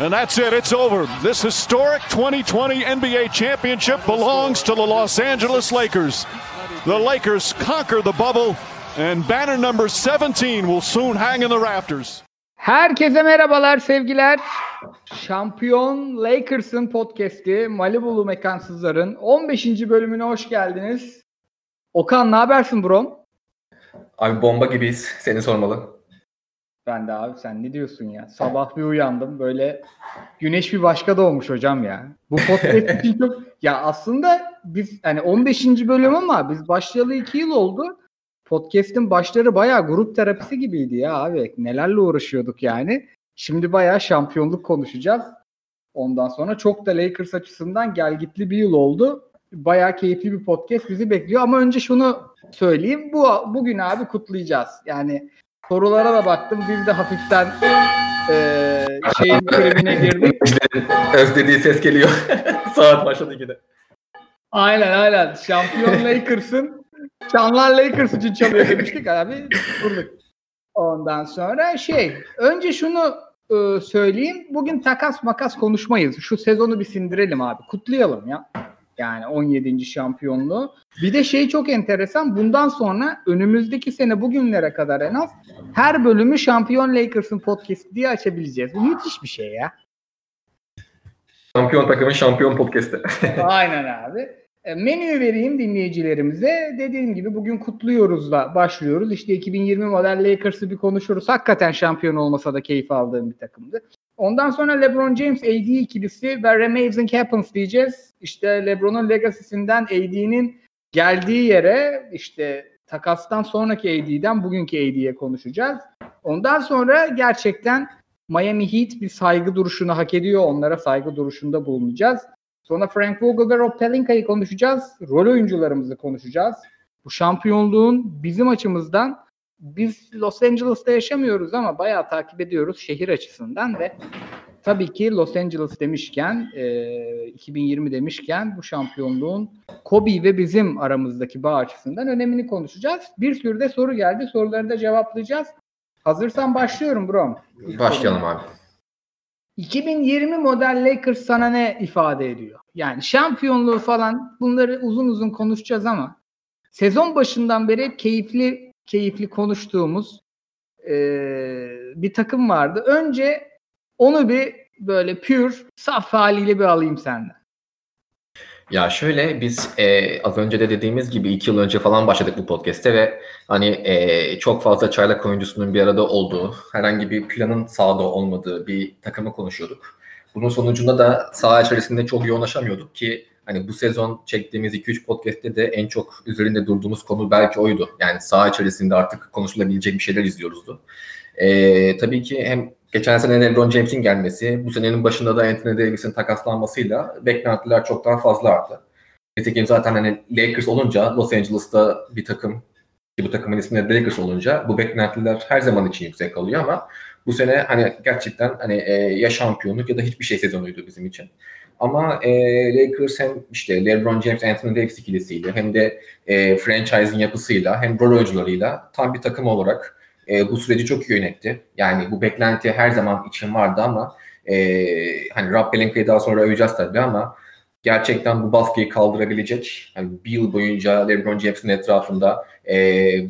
And that's it. It's over. This historic 2020 NBA championship belongs to the Los Angeles Lakers. The Lakers conquer the bubble, and banner number 17 will soon hang in the rafters. Herkese merhabalar sevgiler. Şampiyon Lakers'ın podcast'i Malibu'lu Mekansızlar'ın 15. bölümüne hoş geldiniz. Okan ne habersin bro? Abi bomba gibiyiz. Seni sormalı. Ben de abi sen ne diyorsun ya? Sabah bir uyandım böyle güneş bir başka doğmuş hocam ya. Bu podcast için çok ya aslında biz hani 15. bölüm ama biz başlayalı 2 yıl oldu. Podcast'in başları bayağı grup terapisi gibiydi ya abi. Nelerle uğraşıyorduk yani. Şimdi bayağı şampiyonluk konuşacağız. Ondan sonra çok da Lakers açısından gelgitli bir yıl oldu. Bayağı keyifli bir podcast bizi bekliyor ama önce şunu söyleyeyim. Bu bugün abi kutlayacağız. Yani sorulara da baktım. Biz de hafiften e, şeyin kulübüne girdik. Özlediği ses geliyor. Saat başladı yine. Aynen aynen. Şampiyon Lakers'ın Çanlar Lakers için çalıyor demiştik abi. Vurduk. Ondan sonra şey, önce şunu e, söyleyeyim. Bugün takas makas konuşmayız. Şu sezonu bir sindirelim abi. Kutlayalım ya. Yani 17. şampiyonluğu. Bir de şey çok enteresan. Bundan sonra önümüzdeki sene bugünlere kadar en az her bölümü Şampiyon Lakers'ın podcast diye açabileceğiz. Bu müthiş bir şey ya. Şampiyon takımın şampiyon podcast'i. Aynen abi. E, menüyü vereyim dinleyicilerimize. Dediğim gibi bugün kutluyoruzla başlıyoruz. İşte 2020 model Lakers'ı bir konuşuruz. Hakikaten şampiyon olmasa da keyif aldığım bir takımdı. Ondan sonra LeBron James AD ikilisi ve Amazing Happens diyeceğiz. İşte LeBron'un legacy'sinden AD'nin geldiği yere işte takastan sonraki AD'den bugünkü AD'ye konuşacağız. Ondan sonra gerçekten Miami Heat bir saygı duruşunu hak ediyor. Onlara saygı duruşunda bulunacağız. Sonra Frank Vogel ve Rob Pelinka'yı konuşacağız. Rol oyuncularımızı konuşacağız. Bu şampiyonluğun bizim açımızdan biz Los Angeles'ta yaşamıyoruz ama bayağı takip ediyoruz şehir açısından ve tabii ki Los Angeles demişken e, 2020 demişken bu şampiyonluğun Kobe ve bizim aramızdaki bağ açısından önemini konuşacağız. Bir sürü de soru geldi. Soruları da cevaplayacağız. Hazırsan başlıyorum bro. Başlayalım abi. 2020 model Lakers sana ne ifade ediyor? Yani şampiyonluğu falan bunları uzun uzun konuşacağız ama sezon başından beri keyifli keyifli konuştuğumuz e, bir takım vardı. Önce onu bir böyle pür, saf haliyle bir alayım senden. Ya şöyle biz e, az önce de dediğimiz gibi iki yıl önce falan başladık bu podcast'te ve hani e, çok fazla çaylak oyuncusunun bir arada olduğu, herhangi bir planın sahada olmadığı bir takımı konuşuyorduk. Bunun sonucunda da saha içerisinde çok yoğunlaşamıyorduk ki hani bu sezon çektiğimiz 2-3 podcast'te de en çok üzerinde durduğumuz konu belki oydu. Yani saha içerisinde artık konuşulabilecek bir şeyler izliyoruzdu. E, tabii ki hem geçen sene LeBron James'in gelmesi, bu senenin başında da Anthony Davis'in takaslanmasıyla beklentiler çok daha fazla arttı. Nitekim zaten hani Lakers olunca Los Angeles'ta bir takım ki bu takımın ismi de Lakers olunca bu beklentiler her zaman için yüksek kalıyor ama bu sene hani gerçekten hani e, ya şampiyonluk ya da hiçbir şey sezonuydu bizim için. Ama e, Lakers hem işte LeBron James, Anthony Davis ikilisiyle hem de e, franchise'in yapısıyla hem rol oyuncularıyla tam bir takım olarak e, bu süreci çok iyi yönetti. Yani bu beklenti her zaman için vardı ama e, hani Rob Pelinka'yı daha sonra öveceğiz tabii ama gerçekten bu baskıyı kaldırabilecek, yani bir yıl boyunca LeBron James'in etrafında e,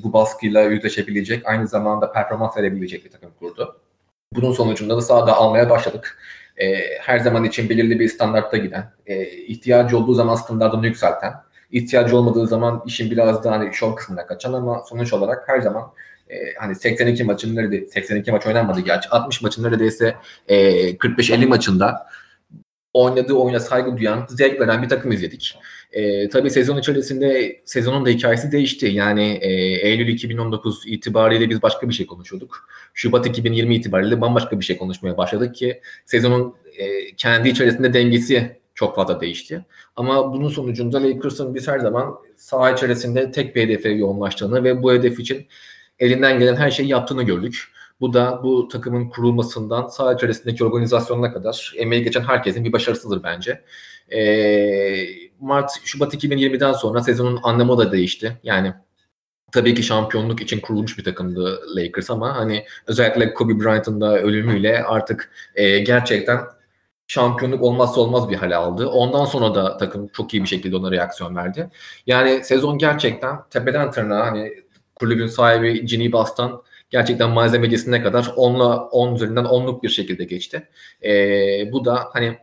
bu baskıyla yüzleşebilecek, aynı zamanda performans verebilecek bir takım kurdu. Bunun sonucunda da sahada almaya başladık. E, her zaman için belirli bir standartta giden, e, ihtiyacı olduğu zaman standartını yükselten, ihtiyacı olmadığı zaman işin biraz daha hani şov kısmına kaçan ama sonuç olarak her zaman e, hani 82 maçın nerede 82 maç oynanmadı gerçi 60 maçın neredeyse e, 45-50 maçında oynadığı oyuna saygı duyan, zevk veren bir takım izledik. E, tabii sezon içerisinde sezonun da hikayesi değişti. Yani e, Eylül 2019 itibariyle biz başka bir şey konuşuyorduk. Şubat 2020 itibariyle bambaşka bir şey konuşmaya başladık ki sezonun e, kendi içerisinde dengesi çok fazla değişti. Ama bunun sonucunda Lakers'ın biz her zaman saha içerisinde tek bir hedefe yoğunlaştığını ve bu hedef için elinden gelen her şeyi yaptığını gördük. Bu da bu takımın kurulmasından saha içerisindeki organizasyonuna kadar emeği geçen herkesin bir başarısıdır bence. Ee, Mart, Şubat 2020'den sonra sezonun anlamı da değişti. Yani tabii ki şampiyonluk için kurulmuş bir takımdı Lakers ama hani özellikle Kobe Bryant'ın da ölümüyle artık e, gerçekten şampiyonluk olmazsa olmaz bir hale aldı. Ondan sonra da takım çok iyi bir şekilde ona reaksiyon verdi. Yani sezon gerçekten tepeden tırnağa hani kulübün sahibi Ginny Bass'tan gerçekten malzemecisine kadar 10'la 10 üzerinden 10'luk bir şekilde geçti. Ee, bu da hani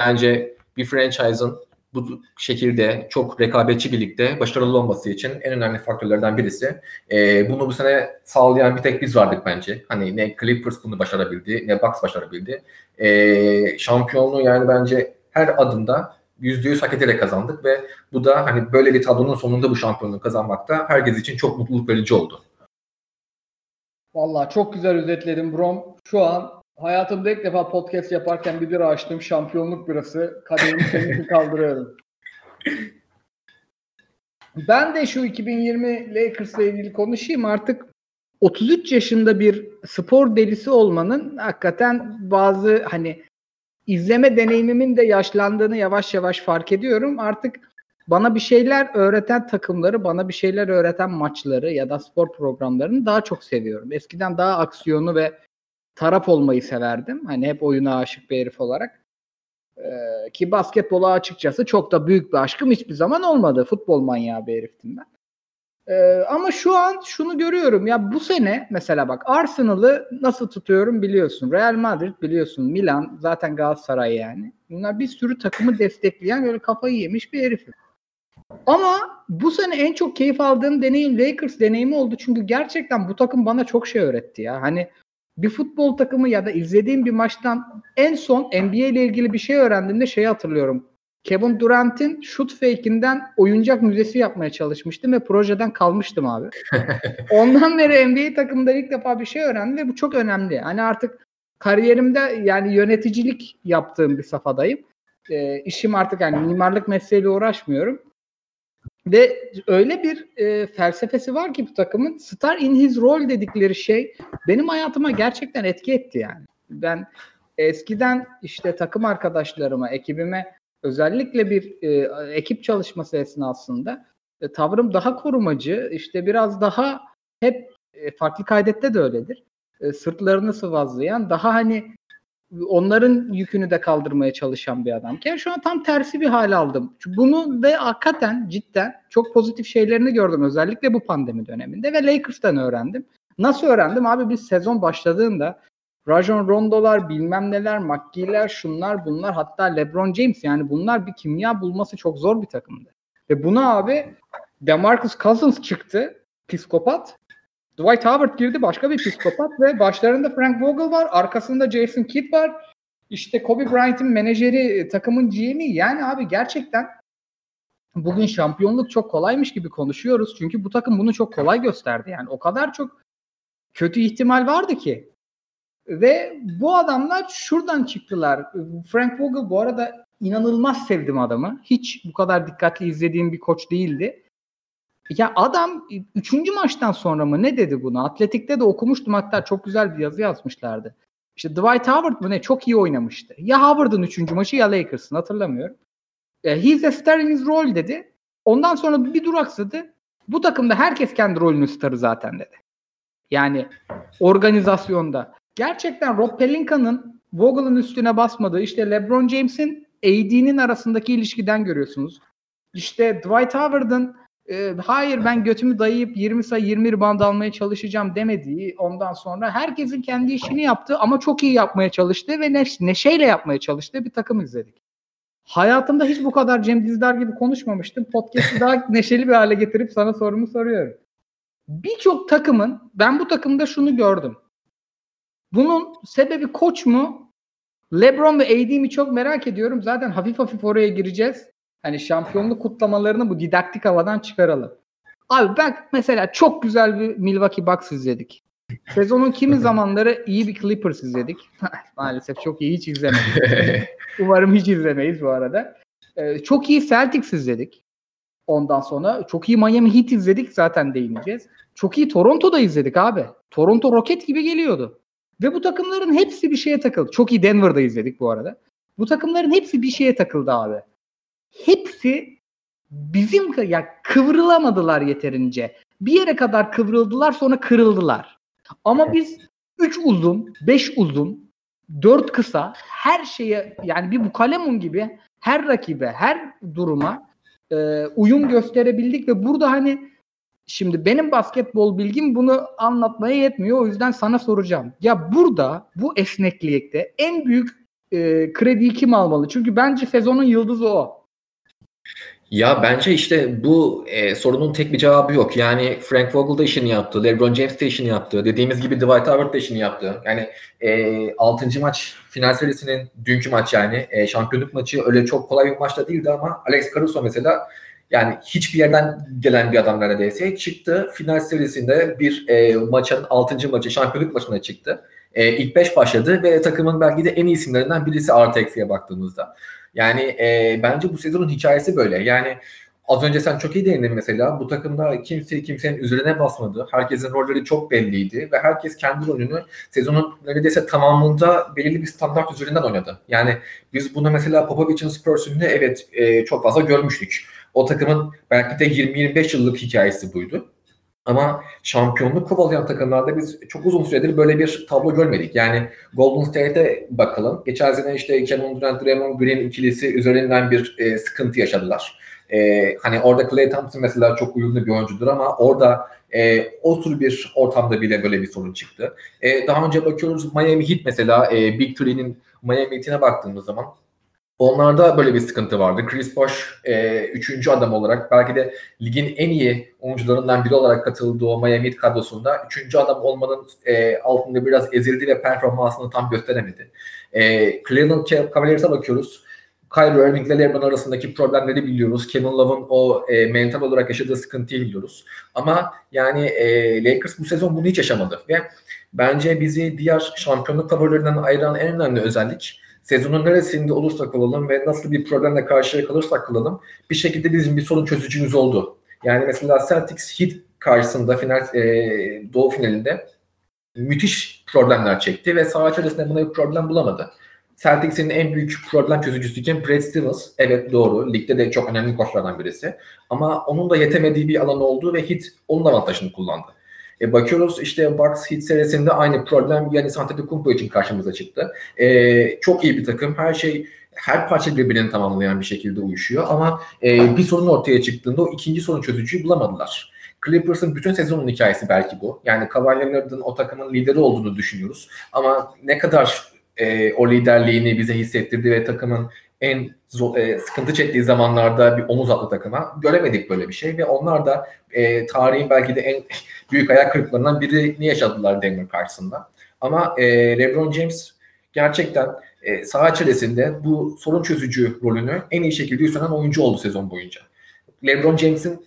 bence bir franchise'ın bu şekilde çok rekabetçi birlikte başarılı olması için en önemli faktörlerden birisi. E, bunu bu sene sağlayan bir tek biz vardık bence. Hani ne Clippers bunu başarabildi ne Bucks başarabildi. E, şampiyonluğu yani bence her adımda %100 hak ederek kazandık ve bu da hani böyle bir tablonun sonunda bu şampiyonluğu kazanmakta herkes için çok mutluluk verici oldu. Vallahi çok güzel özetledin Brom. Şu an hayatımda ilk defa podcast yaparken bir bira açtım. Şampiyonluk birası. Kadehimi seninki kaldırıyorum. Ben de şu 2020 Lakers'la ilgili konuşayım. Artık 33 yaşında bir spor delisi olmanın hakikaten bazı hani izleme deneyimimin de yaşlandığını yavaş yavaş fark ediyorum. Artık bana bir şeyler öğreten takımları, bana bir şeyler öğreten maçları ya da spor programlarını daha çok seviyorum. Eskiden daha aksiyonu ve taraf olmayı severdim. Hani hep oyuna aşık bir herif olarak. Ee, ki basketbola açıkçası çok da büyük bir aşkım hiçbir zaman olmadı. Futbol manyağı bir heriftim ben. Ee, ama şu an şunu görüyorum. Ya bu sene mesela bak Arsenal'ı nasıl tutuyorum biliyorsun. Real Madrid biliyorsun. Milan zaten Galatasaray yani. Bunlar bir sürü takımı destekleyen böyle kafayı yemiş bir herifim. Ama bu sene en çok keyif aldığım deneyim Lakers deneyimi oldu. Çünkü gerçekten bu takım bana çok şey öğretti ya. Hani bir futbol takımı ya da izlediğim bir maçtan en son NBA ile ilgili bir şey öğrendiğimde şeyi hatırlıyorum. Kevin Durant'in shoot fake'inden oyuncak müzesi yapmaya çalışmıştım ve projeden kalmıştım abi. Ondan beri NBA takımında ilk defa bir şey öğrendim ve bu çok önemli. Hani artık kariyerimde yani yöneticilik yaptığım bir safhadayım. E, işim artık yani mimarlık mesleğiyle uğraşmıyorum. Ve öyle bir e, felsefesi var ki bu takımın star in his role dedikleri şey benim hayatıma gerçekten etki etti yani. Ben eskiden işte takım arkadaşlarıma, ekibime özellikle bir e, ekip çalışması esnasında e, tavrım daha korumacı, işte biraz daha hep e, farklı kaydette de öyledir. E, sırtlarını sıvazlayan, daha hani onların yükünü de kaldırmaya çalışan bir adamken şu an tam tersi bir hal aldım. Bunu ve hakikaten cidden çok pozitif şeylerini gördüm özellikle bu pandemi döneminde ve Lakers'tan öğrendim. Nasıl öğrendim? Abi biz sezon başladığında Rajon Rondo'lar, bilmem neler, McGee'ler, şunlar bunlar hatta LeBron James yani bunlar bir kimya bulması çok zor bir takımdı. Ve buna abi DeMarcus Cousins çıktı, psikopat. Dwight Howard girdi başka bir psikopat ve başlarında Frank Vogel var. Arkasında Jason Kidd var. İşte Kobe Bryant'in menajeri, takımın GM'i. Yani abi gerçekten bugün şampiyonluk çok kolaymış gibi konuşuyoruz. Çünkü bu takım bunu çok kolay gösterdi. Yani o kadar çok kötü ihtimal vardı ki. Ve bu adamlar şuradan çıktılar. Frank Vogel bu arada inanılmaz sevdim adamı. Hiç bu kadar dikkatli izlediğim bir koç değildi. Ya adam üçüncü maçtan sonra mı ne dedi bunu? Atletik'te de okumuştum hatta çok güzel bir yazı yazmışlardı. İşte Dwight Howard mı ne çok iyi oynamıştı. Ya Howard'ın üçüncü maçı ya Lakers'ın hatırlamıyorum. E, he's a star role dedi. Ondan sonra bir duraksadı. Bu takımda herkes kendi rolünün starı zaten dedi. Yani organizasyonda. Gerçekten Rob Pelinka'nın Vogel'ın üstüne basmadığı işte LeBron James'in AD'nin arasındaki ilişkiden görüyorsunuz. İşte Dwight Howard'ın e, hayır ben götümü dayayıp 20 sayı 20 rebound almaya çalışacağım demediği ondan sonra herkesin kendi işini yaptığı ama çok iyi yapmaya çalıştığı ve neş- neşeyle yapmaya çalıştığı bir takım izledik. Hayatımda hiç bu kadar Cem Dizdar gibi konuşmamıştım. Podcast'ı daha neşeli bir hale getirip sana sorumu soruyorum. Birçok takımın ben bu takımda şunu gördüm. Bunun sebebi koç mu? LeBron ve AD mi çok merak ediyorum. Zaten hafif hafif oraya gireceğiz. Hani şampiyonluk kutlamalarını bu didaktik havadan çıkaralım. Abi ben mesela çok güzel bir Milwaukee Bucks izledik. Sezonun kimi zamanları iyi bir Clippers izledik. Maalesef çok iyi hiç izlemedik. Umarım hiç izlemeyiz bu arada. Ee, çok iyi Celtics izledik. Ondan sonra çok iyi Miami Heat izledik zaten değineceğiz. Çok iyi Toronto'da izledik abi. Toronto roket gibi geliyordu. Ve bu takımların hepsi bir şeye takıldı. Çok iyi Denver'da izledik bu arada. Bu takımların hepsi bir şeye takıldı abi. Hepsi bizim ya kıvrılamadılar yeterince. bir yere kadar kıvrıldılar sonra kırıldılar. Ama biz 3 uzun, 5 uzun, 4 kısa her şeye yani bir bukalemun gibi her rakibe, her duruma e, uyum gösterebildik ve burada hani şimdi benim basketbol bilgim bunu anlatmaya yetmiyor. O yüzden sana soracağım. Ya burada bu esneklikte en büyük e, krediyi kim almalı? Çünkü bence sezonun yıldızı o. Ya bence işte bu e, sorunun tek bir cevabı yok. Yani Frank Vogel da işini yaptı, LeBron James de işini yaptı. Dediğimiz gibi Dwight Howard da işini yaptı. Yani e, 6. maç final serisinin dünkü maç yani e, şampiyonluk maçı öyle çok kolay bir maçta değildi ama Alex Caruso mesela yani hiçbir yerden gelen bir adam neredeyse çıktı. Final serisinde bir e, maçın 6. maçı şampiyonluk maçına çıktı. E, ilk 5 başladı ve takımın belki de en iyi isimlerinden birisi artı eksiye baktığımızda. Yani e, bence bu sezonun hikayesi böyle. Yani az önce sen çok iyi değindin mesela. Bu takımda kimse kimsenin üzerine basmadı. Herkesin rolleri çok belliydi ve herkes kendi rolünü sezonun neredeyse tamamında belirli bir standart üzerinden oynadı. Yani biz bunu mesela Popovic'in Spurs'ünde evet e, çok fazla görmüştük. O takımın belki de 20-25 yıllık hikayesi buydu. Ama şampiyonluk kovalayan takımlarda biz çok uzun süredir böyle bir tablo görmedik. Yani Golden State'e bakalım. Geçen sene işte Kevin Durant, Draymond Green ikilisi üzerinden bir e, sıkıntı yaşadılar. E, hani orada Klay Thompson mesela çok uyumlu bir oyuncudur ama orada e, o tür bir ortamda bile böyle bir sorun çıktı. E, daha önce bakıyoruz Miami Heat mesela e, Big Three'nin Miami Heat'ine baktığımız zaman Onlarda böyle bir sıkıntı vardı. Chris Bosh e, üçüncü adam olarak belki de ligin en iyi oyuncularından biri olarak katıldığı o Miami kadrosunda üçüncü adam olmanın e, altında biraz ezildi ve performansını tam gösteremedi. E, Cleveland Cavaliers'a bakıyoruz. Kyrie Irving ile LeBron arasındaki problemleri biliyoruz. Kevin Love'ın o e, mental olarak yaşadığı sıkıntıyı biliyoruz. Ama yani e, Lakers bu sezon bunu hiç yaşamadı ve bence bizi diğer şampiyonluk favorilerinden ayıran en önemli özellik sezonun neresinde olursak olalım ve nasıl bir problemle karşıya kalırsak kalalım bir şekilde bizim bir sorun çözücümüz oldu. Yani mesela Celtics Heat karşısında final e, doğu finalinde müthiş problemler çekti ve saha içerisinde buna bir problem bulamadı. Celtics'in en büyük problem çözücüsü kim? Brad Stevens. Evet doğru. Ligde de çok önemli koçlardan birisi. Ama onun da yetemediği bir alan oldu ve Heat onun avantajını kullandı. E, bakıyoruz işte Bucks Heat serisinde aynı problem Yanis Antetokounmpo için karşımıza çıktı. E, çok iyi bir takım. Her şey her parça birbirini tamamlayan bir şekilde uyuşuyor ama e, bir sorun ortaya çıktığında o ikinci sorun çözücüyü bulamadılar. Clippers'ın bütün sezonun hikayesi belki bu. Yani Kawhi o takımın lideri olduğunu düşünüyoruz. Ama ne kadar e, o liderliğini bize hissettirdi ve takımın en zor, e, sıkıntı çektiği zamanlarda bir omuz attı takıma. Göremedik böyle bir şey ve onlar da e, tarihin belki de en büyük ayak kırıklarından birini yaşadılar Denver karşısında. Ama e, LeBron James gerçekten e, saha içerisinde bu sorun çözücü rolünü en iyi şekilde üstlenen oyuncu oldu sezon boyunca. LeBron James'in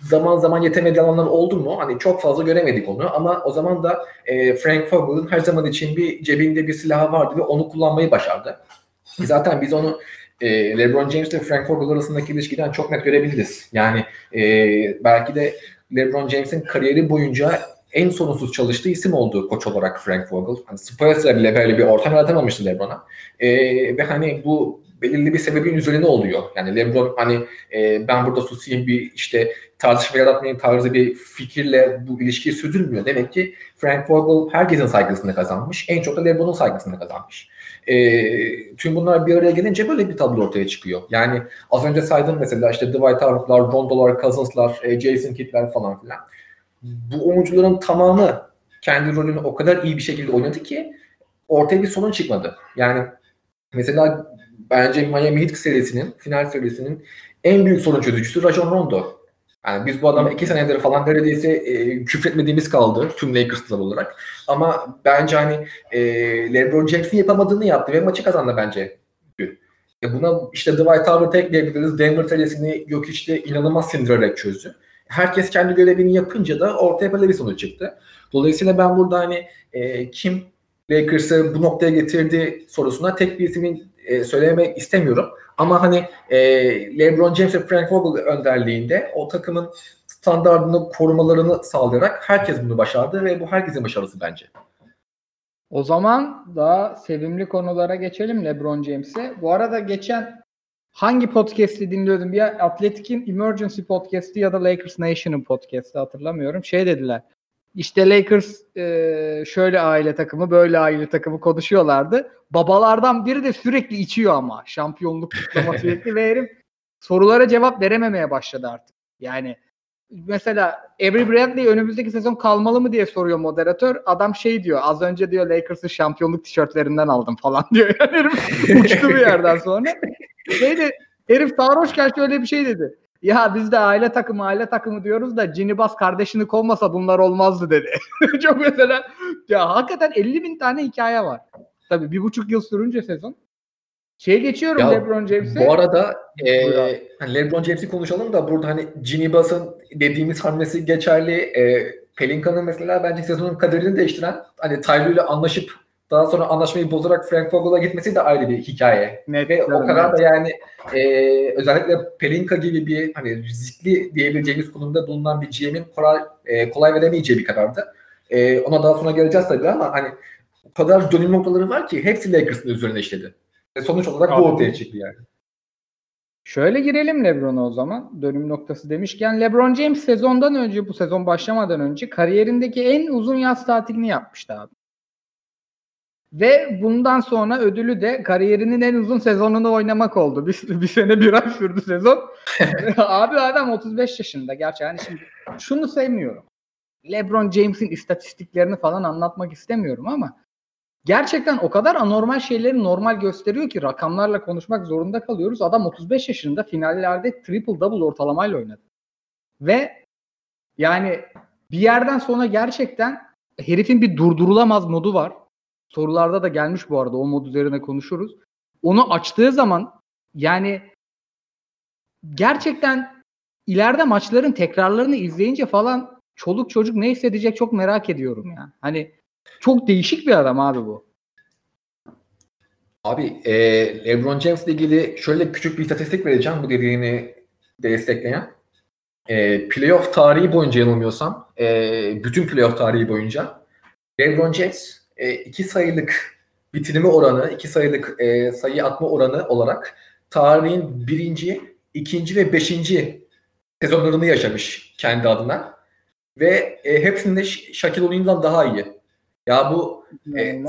zaman zaman yetemediği alanlar oldu mu? Hani çok fazla göremedik onu ama o zaman da e, Frank Vogel'ın her zaman için bir cebinde bir silahı vardı ve onu kullanmayı başardı. Zaten biz onu e, LeBron James ile Frank Vogel arasındaki ilişkiden çok net görebiliriz. Yani e, belki de LeBron James'in kariyeri boyunca en sorunsuz çalıştığı isim oldu koç olarak Frank Vogel. Hani Spurs'la bile böyle bir ortam yaratamamıştı LeBron'a. E, ve hani bu belirli bir sebebin üzerine oluyor. Yani LeBron hani e, ben burada susayım bir işte tartışma yaratmayayım tarzı bir fikirle bu ilişkiyi sürdürmüyor. Demek ki Frank Vogel herkesin saygısını kazanmış. En çok da LeBron'un saygısını kazanmış. E, tüm bunlar bir araya gelince böyle bir tablo ortaya çıkıyor. Yani az önce saydım mesela işte Dwight Howard'lar, Rondo'lar, Cousins'lar, e, Jason Kidd'ler falan filan. Bu oyuncuların tamamı kendi rolünü o kadar iyi bir şekilde oynadı ki ortaya bir sorun çıkmadı. Yani mesela bence Miami Heat serisinin, final serisinin en büyük sorun çözücüsü Rajon Rondo. Yani biz bu adama iki senedir falan neredeyse e, küfretmediğimiz kaldı tüm Lakers'lar olarak. Ama bence hani e, LeBron James'in yapamadığını yaptı ve maçı kazandı bence. E buna işte Dwight Howard'ı ekleyebiliriz. Denver serisini yok işte inanılmaz sindirerek çözdü. Herkes kendi görevini yapınca da ortaya böyle bir sonuç çıktı. Dolayısıyla ben burada hani e, kim Lakers'ı bu noktaya getirdi sorusuna tek bir ismin e, söylemek istemiyorum. Ama hani e, LeBron James ve Frank Vogel önderliğinde o takımın standartını korumalarını sağlayarak herkes bunu başardı ve bu herkesin başarısı bence. O zaman daha sevimli konulara geçelim LeBron James'e. Bu arada geçen hangi podcast'i dinliyordum? Ya Atletic'in Emergency podcast'i ya da Lakers Nation'ın podcast'i hatırlamıyorum. Şey dediler. İşte Lakers e, şöyle aile takımı, böyle aile takımı konuşuyorlardı. Babalardan biri de sürekli içiyor ama şampiyonluk kutlama sürekli ve herif sorulara cevap verememeye başladı artık. Yani mesela Avery Bradley önümüzdeki sezon kalmalı mı diye soruyor moderatör. Adam şey diyor az önce diyor Lakers'ın şampiyonluk tişörtlerinden aldım falan diyor. Yani herif uçtu bir yerden sonra. Şeydi, herif sarhoşken şöyle bir şey dedi. Ya biz de aile takımı aile takımı diyoruz da Cinibas kardeşini kovmasa bunlar olmazdı dedi. Çok mesela ya hakikaten 50 bin tane hikaye var. Tabii bir buçuk yıl sürünce sezon. Şey geçiyorum Ya, LeBron James'e. Bu arada e, hani LeBron James'i konuşalım da burada hani Ginny Bass'ın dediğimiz hamlesi geçerli. E, Pelinka'nın mesela bence sezonun kaderini değiştiren hani Tyler ile anlaşıp daha sonra anlaşmayı bozarak Frank Vogel'a gitmesi de ayrı bir hikaye. Net Ve o kadar da yani e, özellikle Pelinka gibi bir hani riskli diyebileceğimiz konumda bulunan bir GM'in kolay, e, kolay veremeyeceği bir karardı. E, ona daha sonra geleceğiz tabii ama hani o kadar dönüm noktaları var ki hepsi Lakers'ın üzerine işledi. Ve sonuç olarak Abi. bu ortaya çıktı yani. Şöyle girelim LeBron'a o zaman. Dönüm noktası demişken LeBron James sezondan önce bu sezon başlamadan önce kariyerindeki en uzun yaz tatilini yapmıştı abi. Ve bundan sonra ödülü de kariyerinin en uzun sezonunu oynamak oldu. Bir, bir sene bir ay sürdü sezon. abi adam 35 yaşında. Gerçi yani şimdi şunu sevmiyorum. LeBron James'in istatistiklerini falan anlatmak istemiyorum ama gerçekten o kadar anormal şeyleri normal gösteriyor ki rakamlarla konuşmak zorunda kalıyoruz. Adam 35 yaşında finallerde triple double ortalamayla oynadı. Ve yani bir yerden sonra gerçekten herifin bir durdurulamaz modu var. Sorularda da gelmiş bu arada o mod üzerine konuşuruz. Onu açtığı zaman yani gerçekten ileride maçların tekrarlarını izleyince falan çoluk çocuk ne hissedecek çok merak ediyorum ya. Hani çok değişik bir adam abi bu. Abi e, LeBron James ile ilgili şöyle küçük bir istatistik vereceğim bu dediğini destekleyen. E, playoff tarihi boyunca yanılmıyorsam, e, bütün playoff tarihi boyunca LeBron James e, iki sayılık bitirme oranı, iki sayılık e, sayı atma oranı olarak tarihin birinci, ikinci ve beşinci sezonlarını yaşamış kendi adına. Ve e, hepsinde Ş- Shaquille O'Neal'dan daha iyi. Ya bu e,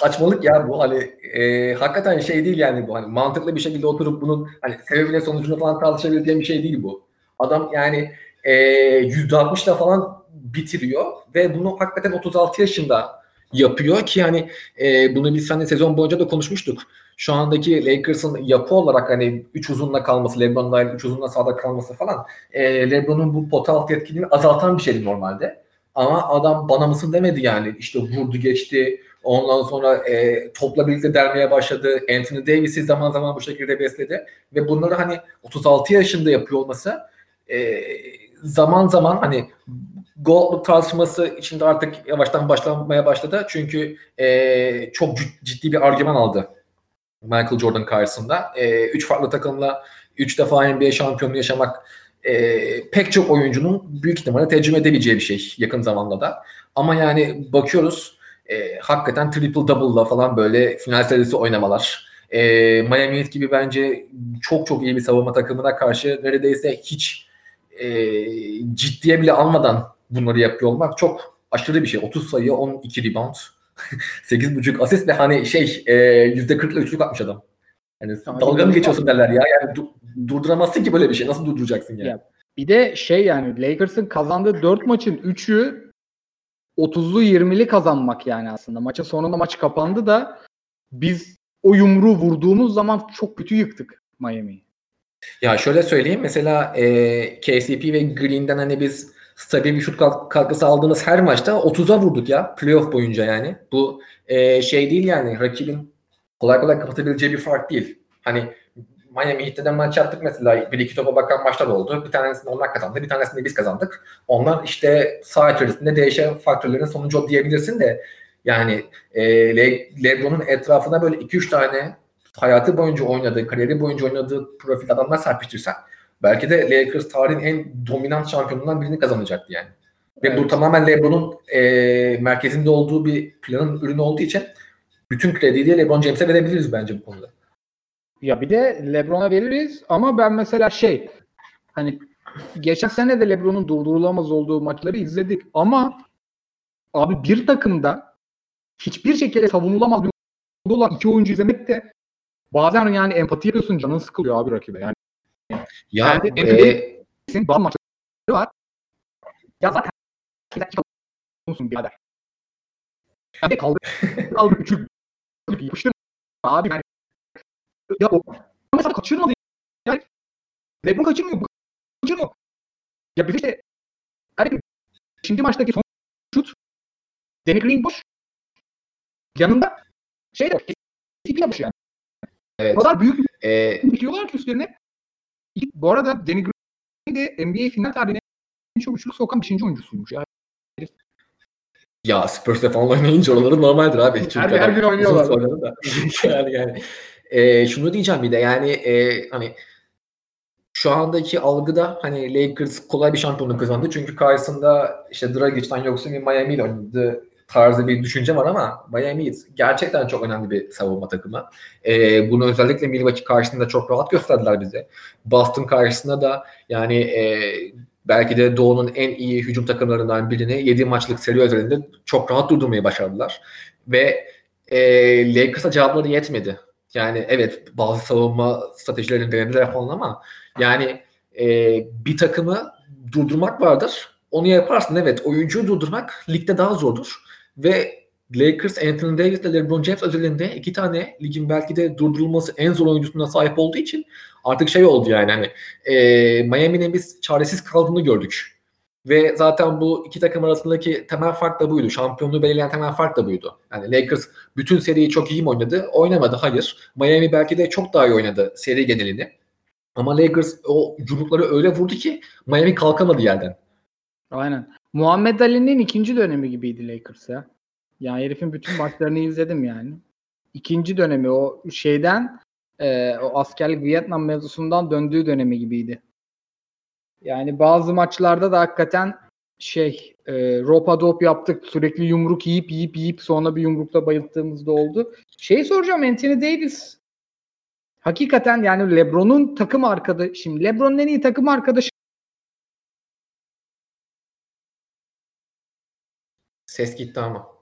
saçmalık ya bu hani e, hakikaten şey değil yani bu hani mantıklı bir şekilde oturup bunun hani sebebine sonucunu falan tartışabileceğim bir şey değil bu. Adam yani e, %60'la falan bitiriyor ve bunu hakikaten 36 yaşında yapıyor ki hani e, bunu biz seninle sezon boyunca da konuşmuştuk. Şu andaki Lakers'ın yapı olarak hani 3 uzunla kalması, LeBron dahil 3 uzunla sağda kalması falan e, LeBron'un bu pota altı etkinliğini azaltan bir şeydi normalde. Ama adam bana mısın demedi yani. İşte vurdu geçti. Ondan sonra e, topla birlikte dermeye başladı. Anthony Davis'i zaman zaman bu şekilde besledi. Ve bunları hani 36 yaşında yapıyor olması e, zaman zaman hani Gold'luk tartışması içinde artık yavaştan başlanmaya başladı. Çünkü e, çok cid- ciddi bir argüman aldı Michael Jordan karşısında. E, üç farklı takımla üç defa NBA şampiyonluğu yaşamak e, pek çok oyuncunun büyük ihtimalle tecrübe edebileceği bir şey yakın zamanda da. Ama yani bakıyoruz e, hakikaten triple double'la falan böyle final serisi oynamalar. E, Miami Heat gibi bence çok çok iyi bir savunma takımına karşı neredeyse hiç e, ciddiye bile almadan bunları yapıyor olmak çok aşırı bir şey. 30 sayı, 12 rebound, 8.5 asist ve hani şey e, %40'la üçlük atmış adam. Yani Aynen dalga mı geçiyorsun derler ya. Yani du- durduramazsın ki böyle bir şey. Nasıl durduracaksın yani? Ya, Bir de şey yani Lakers'ın kazandığı 4 maçın 3'ü 30'lu 20'li kazanmak yani aslında. Maçın sonunda maç kapandı da biz o yumruğu vurduğumuz zaman çok kötü yıktık Miami'yi. Ya şöyle söyleyeyim mesela e, KCP ve Green'den hani biz stabil bir şut katkısı aldığımız her maçta 30'a vurduk ya playoff boyunca yani. Bu e, şey değil yani rakibin kolay kolay kapatabileceği bir fark değil. Hani Miami Heat'te de maç yaptık mesela bir iki topa bakan maçlar oldu. Bir tanesini onlar kazandı, bir tanesini biz kazandık. Onlar işte saha içerisinde değişen faktörlerin sonucu diyebilirsin de yani e, Le- LeBron'un etrafına böyle 2-3 tane hayatı boyunca oynadığı, kariyeri boyunca oynadığı profil adamlar serpiştirsen belki de Lakers tarihin en dominant şampiyonundan birini kazanacaktı yani. Ve bu tamamen LeBron'un e, merkezinde olduğu bir planın ürünü olduğu için bütün krediyi de LeBron James'e verebiliriz bence bu konuda. Ya bir de LeBron'a veririz ama ben mesela şey hani geçen sene de LeBron'un durdurulamaz olduğu maçları izledik ama abi bir takımda hiçbir şekilde savunulamaz bir olan iki oyuncu izlemek de bazen yani empati yapıyorsun canın sıkılıyor abi rakibe. Yani Ya Yani e, senin bazı maçları var. Ya zaten musun birader. Yani kaldı kaldı üçü yapıştır abi yani. Ya o mesela kaçırmadı yani. Lebron kaçırmıyor. Bu kaçırmıyor. Ya bir işte hani şimdi maçtaki son şut Danny Green boş. Yanında şey de TP yapmış yani. evet, O kadar büyük e, dikiyorlar ki üstlerine. Bu arada Danny Green de NBA final tarihine en çok üçlük sokan 5. oyuncusuymuş. Ya. ya Spurs'te falan oynayınca oraları normaldir abi. Çünkü Her- her gün oynuyorlar. da. yani, yani. E, şunu diyeceğim bir de yani e, hani şu andaki algıda hani Lakers kolay bir şampiyonluk kazandı. Çünkü karşısında işte Dragic'ten yoksa bir Miami ile oynadı tarzı bir düşünce var ama Miami Heat gerçekten çok önemli bir savunma takımı. Ee, bunu özellikle Milwaukee karşısında çok rahat gösterdiler bize. Boston karşısında da yani e, belki de Doğu'nun en iyi hücum takımlarından birini 7 maçlık seri özelinde çok rahat durdurmayı başardılar. Ve e, Lakers'a cevapları yetmedi. Yani evet bazı savunma stratejilerini denediler falan ama yani e, bir takımı durdurmak vardır. Onu yaparsın evet. Oyuncuyu durdurmak ligde daha zordur. Ve Lakers Anthony Davis ile LeBron James özelinde iki tane ligin belki de durdurulması en zor oyuncusuna sahip olduğu için artık şey oldu yani hani e, Miami'nin biz çaresiz kaldığını gördük. Ve zaten bu iki takım arasındaki temel fark da buydu. Şampiyonluğu belirleyen temel fark da buydu. Yani Lakers bütün seriyi çok iyi mi oynadı? Oynamadı. Hayır. Miami belki de çok daha iyi oynadı seri genelini. Ama Lakers o yumrukları öyle vurdu ki Miami kalkamadı yerden. Aynen. Muhammed Ali'nin ikinci dönemi gibiydi Lakers ya. Yani herifin bütün maçlarını izledim yani. İkinci dönemi o şeyden e, o askerlik Vietnam mevzusundan döndüğü dönemi gibiydi. Yani bazı maçlarda da hakikaten şey e, ropa dop yaptık sürekli yumruk yiyip yiyip yiyip sonra bir yumrukla bayılttığımız da oldu. Şey soracağım Anthony Davis hakikaten yani LeBron'un takım arkadaşı şimdi LeBron'un en iyi takım arkadaşı Ses gitti ama.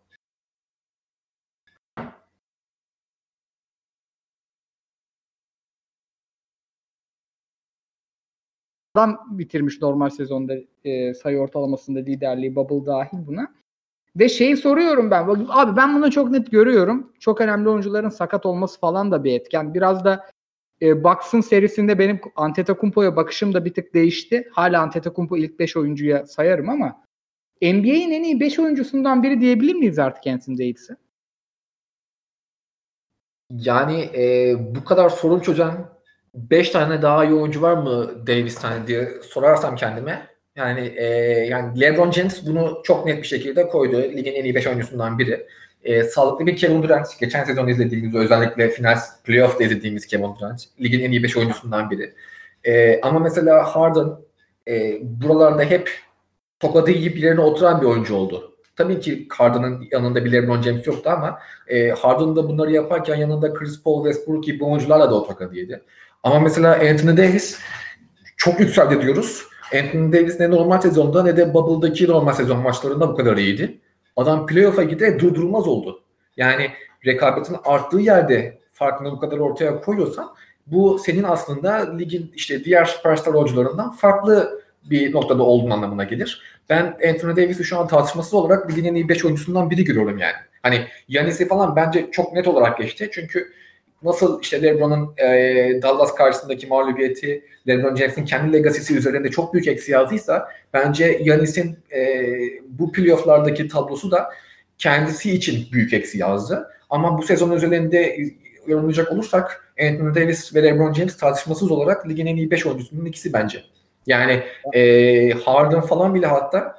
adam bitirmiş normal sezonda e, sayı ortalamasında liderliği bubble dahil buna. Ve şeyi soruyorum ben. Abi ben bunu çok net görüyorum. Çok önemli oyuncuların sakat olması falan da bir etken. Biraz da e, Bucks'ın serisinde benim Antetokounmpo'ya bakışım da bir tık değişti. Hala Antetokounmpo ilk 5 oyuncuya sayarım ama NBA'in en iyi 5 oyuncusundan biri diyebilir miyiz artık Anthony Davis'e? Yani e, bu kadar sorun çözen 5 tane daha iyi oyuncu var mı Davis'ten diye sorarsam kendime yani e, yani LeBron James bunu çok net bir şekilde koydu. Ligin en iyi 5 oyuncusundan biri. E, sağlıklı bir Kevin Durant. Geçen sezon izlediğimiz özellikle final playoff'ta izlediğimiz Kevin Durant. Ligin en iyi 5 oyuncusundan biri. E, ama mesela Harden e, buralarda hep tokadı yiyip yerine oturan bir oyuncu oldu. Tabii ki Harden'ın yanında bir LeBron James yoktu ama e, Harden da bunları yaparken yanında Chris Paul, Westbrook gibi oyuncularla da o tokadı yedi. Ama mesela Anthony Davis çok yükseldi diyoruz. Anthony Davis ne normal sezonda ne de Bubble'daki normal sezon maçlarında bu kadar iyiydi. Adam playoff'a gide durdurulmaz oldu. Yani rekabetin arttığı yerde farkını bu kadar ortaya koyuyorsan bu senin aslında ligin işte diğer süperstar oyuncularından farklı bir noktada olduğun anlamına gelir. Ben Anthony Davis'i şu an tartışmasız olarak ligin en iyi 5 oyuncusundan biri görüyorum yani. Hani Yanis'i falan bence çok net olarak geçti. Çünkü nasıl işte LeBron'un e, Dallas karşısındaki mağlubiyeti LeBron James'in kendi legasisi üzerinde çok büyük eksi yazdıysa bence Yanis'in e, bu playoff'lardaki tablosu da kendisi için büyük eksi yazdı. Ama bu sezon özelinde yorumlayacak olursak Anthony Davis ve LeBron James tartışmasız olarak ligin en iyi 5 oyuncusunun ikisi bence. Yani e, Harden falan bile hatta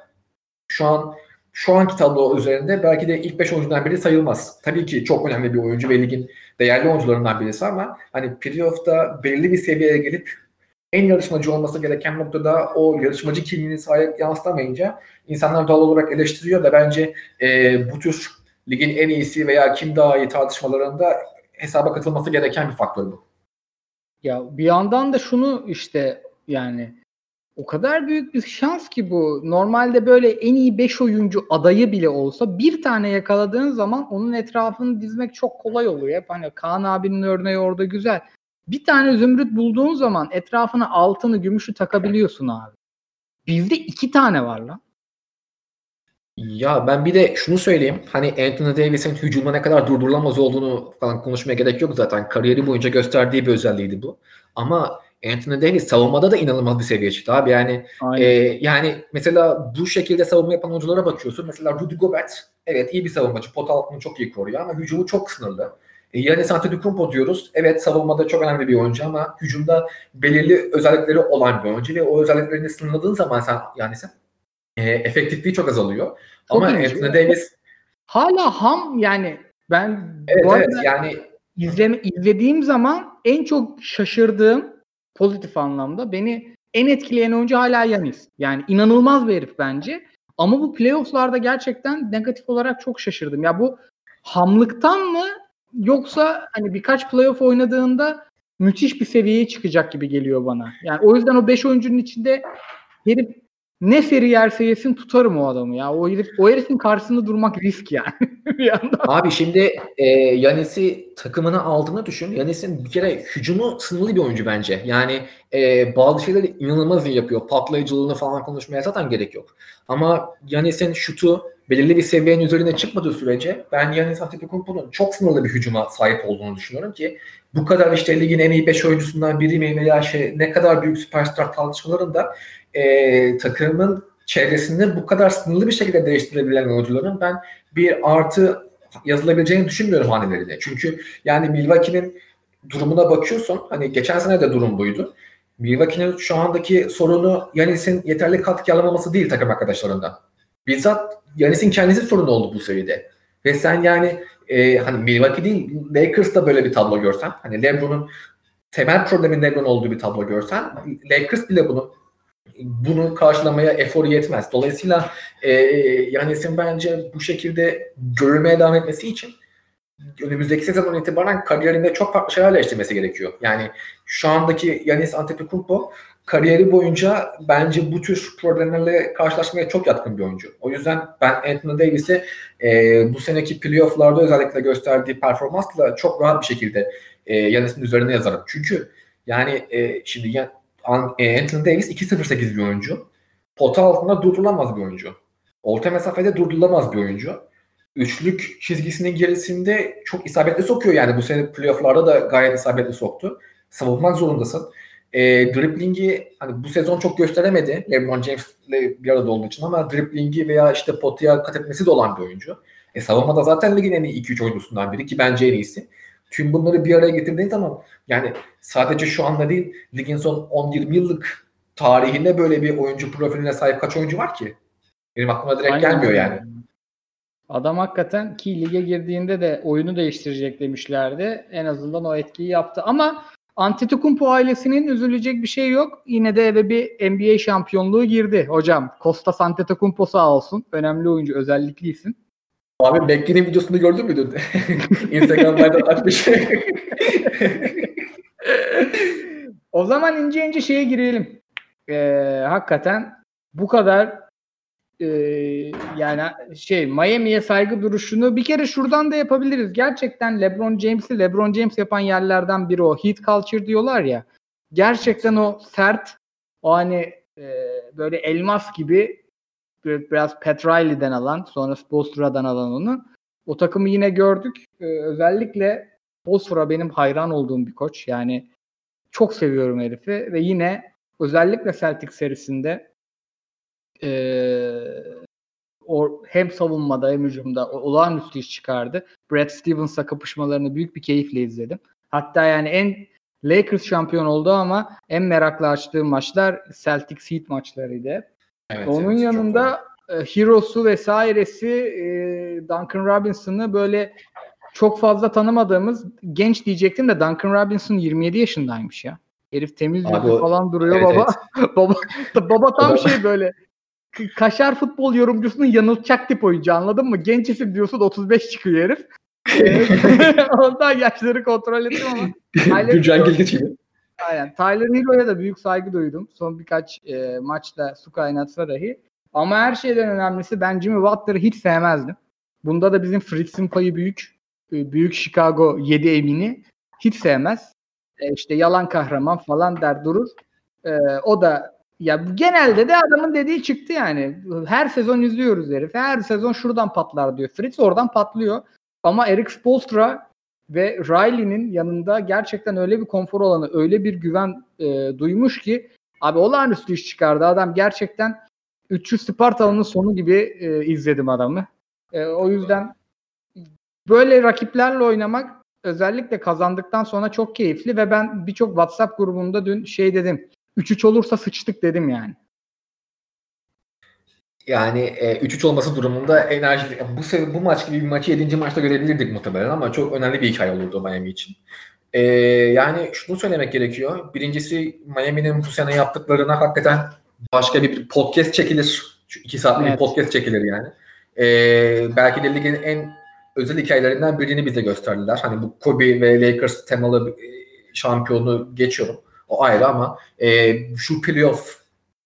şu an şu anki tablo üzerinde belki de ilk 5 oyuncudan biri sayılmaz. Tabii ki çok önemli bir oyuncu ve ligin değerli oyuncularından birisi ama hani playoff'ta belirli bir seviyeye gelip en yarışmacı olması gereken noktada o yarışmacı kimliğini sahip yansıtamayınca insanlar doğal olarak eleştiriyor da bence e, bu tür ligin en iyisi veya kim daha iyi tartışmalarında hesaba katılması gereken bir faktör bu. Ya bir yandan da şunu işte yani o kadar büyük bir şans ki bu. Normalde böyle en iyi 5 oyuncu adayı bile olsa bir tane yakaladığın zaman onun etrafını dizmek çok kolay oluyor. Hep hani Kaan abinin örneği orada güzel. Bir tane zümrüt bulduğun zaman etrafına altını, gümüşü takabiliyorsun abi. Bizde iki tane var lan. Ya ben bir de şunu söyleyeyim. Hani Anthony Davis'in hücuma ne kadar durdurulamaz olduğunu falan konuşmaya gerek yok zaten. Kariyeri boyunca gösterdiği bir özelliğiydi bu. Ama Anthony Davis savunmada da inanılmaz bir seviye çıktı abi. Yani e, yani mesela bu şekilde savunma yapan oyunculara bakıyorsun. Mesela Rudy Gobert evet iyi bir savunmacı. Pot altını çok iyi koruyor ama hücumu çok sınırlı. E, Yanis Antetokounmpo diyoruz. Evet savunmada çok önemli bir oyuncu ama hücumda belirli özellikleri olan bir oyuncu ve o özelliklerini sınırladığın zaman sen yani sen e, efektifliği çok azalıyor. Çok Ama. Anthony Davis hala ham yani ben evet, bu evet, yani izleme, izlediğim zaman en çok şaşırdığım pozitif anlamda beni en etkileyen oyuncu hala Yanis. Yani inanılmaz bir herif bence. Ama bu playofflarda gerçekten negatif olarak çok şaşırdım. Ya bu hamlıktan mı yoksa hani birkaç playoff oynadığında müthiş bir seviyeye çıkacak gibi geliyor bana. Yani o yüzden o 5 oyuncunun içinde herif ne seri yerse yesin tutarım o adamı ya. O herif o herifin karşısında durmak risk yani bir yandan. Abi şimdi e, Yanis'i takımına aldığını düşün. Yanis'in bir kere hücumu sınırlı bir oyuncu bence. Yani e, bazı şeyleri inanılmaz iyi yapıyor. Patlayıcılığını falan konuşmaya zaten gerek yok. Ama Yanis'in şutu belirli bir seviyenin üzerine çıkmadığı sürece ben Yanis Antetokounmpo'nun çok sınırlı bir hücuma sahip olduğunu düşünüyorum ki bu kadar işte ligin en iyi 5 oyuncusundan biri mi veya şey ne kadar büyük süperstar tartışmalarında e, takımın çevresinde bu kadar sınırlı bir şekilde değiştirebilen oyuncuların ben bir artı yazılabileceğini düşünmüyorum haneleriyle. Çünkü yani Milwaukee'nin durumuna bakıyorsun. Hani geçen sene de durum buydu. Milwaukee'nin şu andaki sorunu Yanis'in yeterli katkı alamaması değil takım arkadaşlarından. Bizzat Yanis'in kendisi sorunu oldu bu seviyede. Ve sen yani e, hani Milwaukee değil Lakers'ta böyle bir tablo görsen hani LeBron'un temel problemin LeBron olduğu bir tablo görsen Lakers bile bunu bunu karşılamaya eforu yetmez. Dolayısıyla e, Yanis'in bence bu şekilde görülmeye devam etmesi için önümüzdeki sezon itibaren kariyerinde çok farklı şeyler değiştirmesi gerekiyor. Yani şu andaki Yanis Antetokounmpo kariyeri boyunca bence bu tür problemlerle karşılaşmaya çok yatkın bir oyuncu. O yüzden ben Anthony Davis'i e, bu seneki playofflarda özellikle gösterdiği performansla çok rahat bir şekilde e, Yanis'in üzerine yazarım. Çünkü yani e, şimdi ya, Anthony Davis 2.08 bir oyuncu. Pota altında durdurulamaz bir oyuncu. Orta mesafede durdurulamaz bir oyuncu. Üçlük çizgisinin gerisinde çok isabetli sokuyor yani bu sene playofflarda da gayet isabetli soktu. Savunmak zorundasın. E, driblingi hani bu sezon çok gösteremedi LeBron James'le bir arada olduğu için ama driblingi veya işte potaya kat etmesi de olan bir oyuncu. E, savunmada zaten ligin en iyi 2-3 oyuncusundan biri ki bence en iyisi. Tüm bunları bir araya getirdiğin zaman yani sadece şu anda değil ligin son 10-20 yıllık tarihinde böyle bir oyuncu profiline sahip kaç oyuncu var ki? Benim aklıma direkt Aynen. gelmiyor yani. Adam hakikaten ki lige girdiğinde de oyunu değiştirecek demişlerdi. En azından o etkiyi yaptı. Ama Antetokounmpo ailesinin üzülecek bir şey yok. Yine de eve bir NBA şampiyonluğu girdi hocam. Kostas Antetokounmpo sağ olsun. Önemli oyuncu, özellikli isim. Abi Mekke'nin videosunu gördün mü dün? Instagram'dan açmış. o zaman ince ince şeye girelim. Ee, hakikaten bu kadar e, yani şey Miami'ye saygı duruşunu bir kere şuradan da yapabiliriz. Gerçekten LeBron James'i LeBron James yapan yerlerden biri o. Heat culture diyorlar ya. Gerçekten o sert o hani e, böyle elmas gibi biraz Pat Riley'den alan sonra Spoelstra'dan alan onu. O takımı yine gördük. Ee, özellikle Spoelstra benim hayran olduğum bir koç. Yani çok seviyorum herifi ve yine özellikle Celtic serisinde e, o, hem savunmada hem hücumda olağanüstü iş çıkardı. Brad Stevens'la kapışmalarını büyük bir keyifle izledim. Hatta yani en Lakers şampiyon oldu ama en meraklı açtığım maçlar Celtics Heat maçlarıydı. Evet, Onun evet, yanında e, Heroes'u vesairesi e, Duncan Robinson'ı böyle çok fazla tanımadığımız genç diyecektim de Duncan Robinson 27 yaşındaymış ya. Herif temiz yüzlü falan duruyor evet, baba. Evet. baba baba tam şey böyle kaşar futbol yorumcusunun yanıltacak tip oyuncu anladın mı? Genç isim diyorsun 35 çıkıyor herif. Ondan yaşları kontrol ettim ama. Gürcan Gildiç gibi. Aynen. Tyler Hero'ya da büyük saygı duydum. Son birkaç e, maçta su kaynatsa dahi. Ama her şeyden önemlisi ben Jimmy Butler'ı hiç sevmezdim. Bunda da bizim Fritz'in payı büyük. E, büyük Chicago 7 emini hiç sevmez. E, işte yalan kahraman falan der durur. E, o da ya genelde de adamın dediği çıktı yani. Her sezon izliyoruz herif. Her sezon şuradan patlar diyor. Fritz oradan patlıyor. Ama Eric Spoelstra ve Riley'nin yanında gerçekten öyle bir konfor alanı, öyle bir güven e, duymuş ki abi olağanüstü iş çıkardı. Adam gerçekten 300 Spartalı'nın sonu gibi e, izledim adamı. E, o yüzden böyle rakiplerle oynamak özellikle kazandıktan sonra çok keyifli ve ben birçok WhatsApp grubunda dün şey dedim. 3-3 olursa sıçtık dedim yani. Yani e, 3-3 olması durumunda enerji bu bu maç gibi bir maçı 7. maçta görebilirdik muhtemelen ama çok önemli bir hikaye olurdu Miami için. E, yani şunu söylemek gerekiyor. Birincisi Miami'nin bu sene yaptıklarına hakikaten başka bir podcast çekilir. Şu iki saatlik evet. bir podcast çekilir yani. E, belki de ligin en özel hikayelerinden birini bize gösterdiler. Hani bu Kobe ve Lakers temalı şampiyonu geçiyorum. O ayrı ama e, şu playoff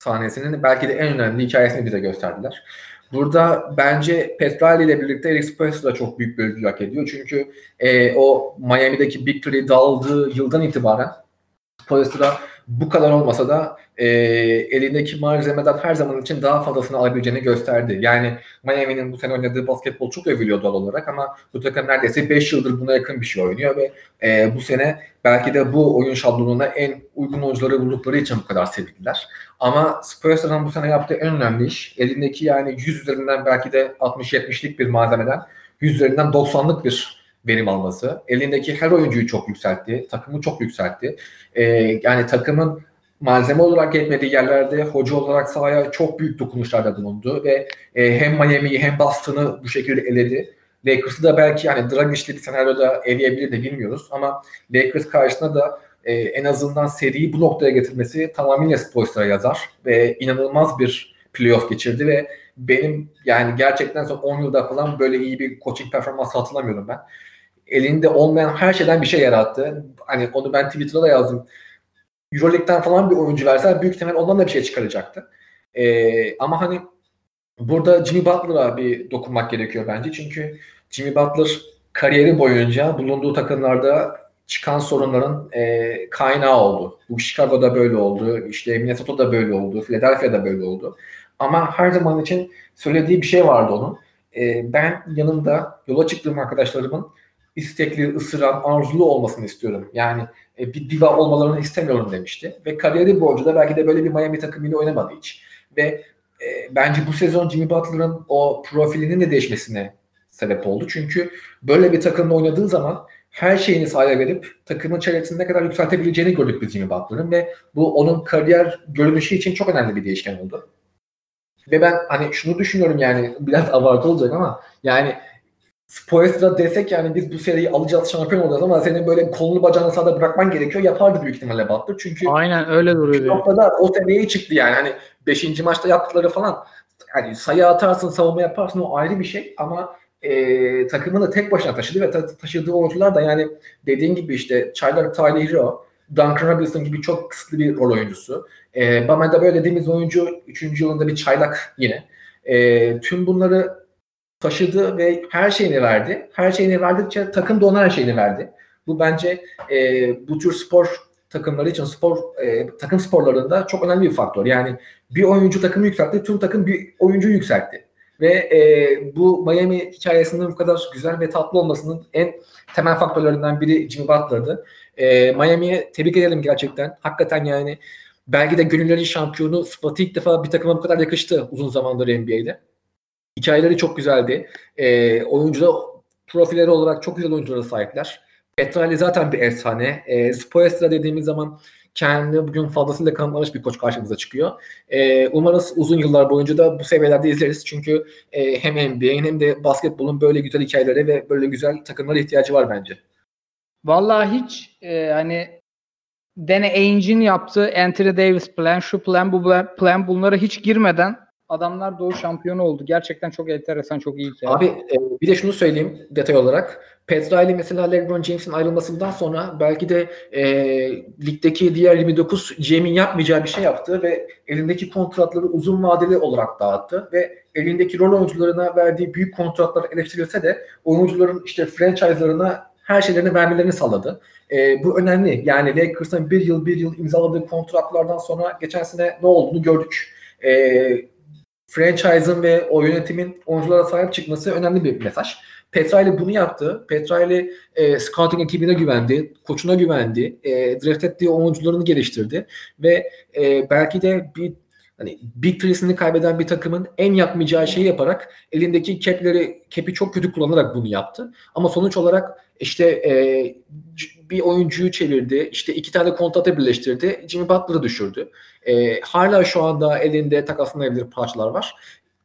sahnesinin belki de en önemli hikayesini bize gösterdiler. Burada bence Petrali ile birlikte Eric Spoelstra da çok büyük bir ödül hak ediyor. Çünkü e, o Miami'deki Big Three dağıldığı yıldan itibaren Spoelstra bu kadar olmasa da e, elindeki malzemeden her zaman için daha fazlasını alabileceğini gösterdi. Yani Miami'nin bu sene oynadığı basketbol çok övülüyor doğal olarak ama bu takım neredeyse 5 yıldır buna yakın bir şey oynuyor ve e, bu sene belki de bu oyun şablonuna en uygun oyuncuları buldukları için bu kadar sevildiler. Ama Spurs'ın bu sene yaptığı en önemli iş elindeki yani 100 üzerinden belki de 60-70'lik bir malzemeden 100 üzerinden 90'lık bir verim alması. Elindeki her oyuncuyu çok yükseltti. Takımı çok yükseltti. Ee, yani takımın malzeme olarak yetmediği yerlerde hoca olarak sahaya çok büyük dokunuşlarda bulundu ve e, hem Miami'yi hem Boston'ı bu şekilde eledi. Lakers'ı da belki yani Dragic'li bir senaryoda eleyebilir de bilmiyoruz ama Lakers karşısında da e, en azından seriyi bu noktaya getirmesi tamamıyla Spoelstra'ya yazar ve inanılmaz bir playoff geçirdi ve benim yani gerçekten son 10 yılda falan böyle iyi bir coaching performansı hatırlamıyorum ben. Elinde olmayan her şeyden bir şey yarattı. Hani onu ben Twitter'da da yazdım. Euroleague'den falan bir oyuncu versen büyük ihtimal ondan da bir şey çıkaracaktı. Ee, ama hani burada Jimmy Butler'a bir dokunmak gerekiyor bence. Çünkü Jimmy Butler kariyeri boyunca bulunduğu takımlarda çıkan sorunların e, kaynağı oldu. Bu Chicago'da böyle oldu, işte Minnesota'da böyle oldu, Philadelphia'da böyle oldu. Ama her zaman için söylediği bir şey vardı onun. E, ben yanımda yola çıktığım arkadaşlarımın istekli, ısıran, arzulu olmasını istiyorum. Yani e, bir diva olmalarını istemiyorum demişti. Ve kariyeri boyunca da belki de böyle bir Miami takımıyla oynamadı hiç. Ve e, bence bu sezon Jimmy Butler'ın o profilinin de değişmesine sebep oldu. Çünkü böyle bir takımla oynadığı zaman her şeyini sahaya verip takımın çevresini ne kadar yükseltebileceğini gördük biz Jimmy Butler'ın ve bu onun kariyer görünüşü için çok önemli bir değişken oldu. Ve ben hani şunu düşünüyorum yani biraz abartı olacak ama yani Spoelstra desek yani biz bu seriyi alacağız şampiyon olacağız ama senin böyle kolunu bacağını sahada bırakman gerekiyor. Yapardı büyük ihtimalle Butler. Çünkü Aynen öyle duruyor. Noktada o seviyeye çıktı yani. Hani 5. maçta yaptıkları falan hani sayı atarsın, savunma yaparsın o ayrı bir şey ama e, takımını tek başına taşıdı ve ta- taşıdığı oyuncular da yani dediğin gibi işte Tyler Tyler Hero, Duncan Robinson gibi çok kısıtlı bir rol oyuncusu. E, Bamada böyle dediğimiz oyuncu 3. yılında bir çaylak yine. E, tüm bunları taşıdı ve her şeyini verdi. Her şeyini verdikçe takım da ona her şeyini verdi. Bu bence e, bu tür spor takımları için spor e, takım sporlarında çok önemli bir faktör. Yani bir oyuncu takımı yükseltti, tüm takım bir oyuncu yükseltti. Ve e, bu Miami hikayesinin bu kadar güzel ve tatlı olmasının en temel faktörlerinden biri Jimmy Butler'dı. E, Miami'ye tebrik edelim gerçekten. Hakikaten yani belki de gönüllerin şampiyonu sıfatı ilk defa bir takıma bu kadar yakıştı uzun zamandır NBA'de. Hikayeleri çok güzeldi. E, oyuncular profilleri olarak çok güzel oyunculara sahipler. Petrali zaten bir efsane. E, Spoelstra dediğimiz zaman kendini bugün fazlasıyla kanıtlamış bir koç karşımıza çıkıyor. E, umarız uzun yıllar boyunca da bu seviyelerde izleriz. Çünkü e, hem NBA'in hem de basketbolun böyle güzel hikayelere ve böyle güzel takımlara ihtiyacı var bence. Vallahi hiç e, hani Danny Ainge'in yaptığı Anthony Davis plan, şu plan, bu plan bunlara hiç girmeden adamlar doğu şampiyonu oldu. Gerçekten çok enteresan, çok iyi. Abi e, bir de şunu söyleyeyim detay olarak. Petrali mesela LeBron James'in ayrılmasından sonra belki de e, ligdeki diğer 29 GM'in yapmayacağı bir şey yaptı ve elindeki kontratları uzun vadeli olarak dağıttı ve elindeki rol oyuncularına verdiği büyük kontratlar eleştirilse de oyuncuların işte franchise'larına her şeylerini vermelerini sağladı. E, bu önemli. Yani Lakers'ın bir yıl bir yıl imzaladığı kontratlardan sonra geçen sene ne olduğunu gördük. E, franchise'ın ve o yönetimin oyunculara sahip çıkması önemli bir mesaj. Petrali bunu yaptı. Petrali e, scouting ekibine güvendi, koçuna güvendi, e, draft ettiği oyuncularını geliştirdi ve e, belki de bir hani Big Three'sini kaybeden bir takımın en yapmayacağı şeyi yaparak elindeki cap'leri cap'i çok kötü kullanarak bunu yaptı. Ama sonuç olarak işte e, bir oyuncuyu çevirdi. işte iki tane kontratı birleştirdi. Jimmy Butler'ı düşürdü. E, hala şu anda elinde takaslanabilir parçalar var.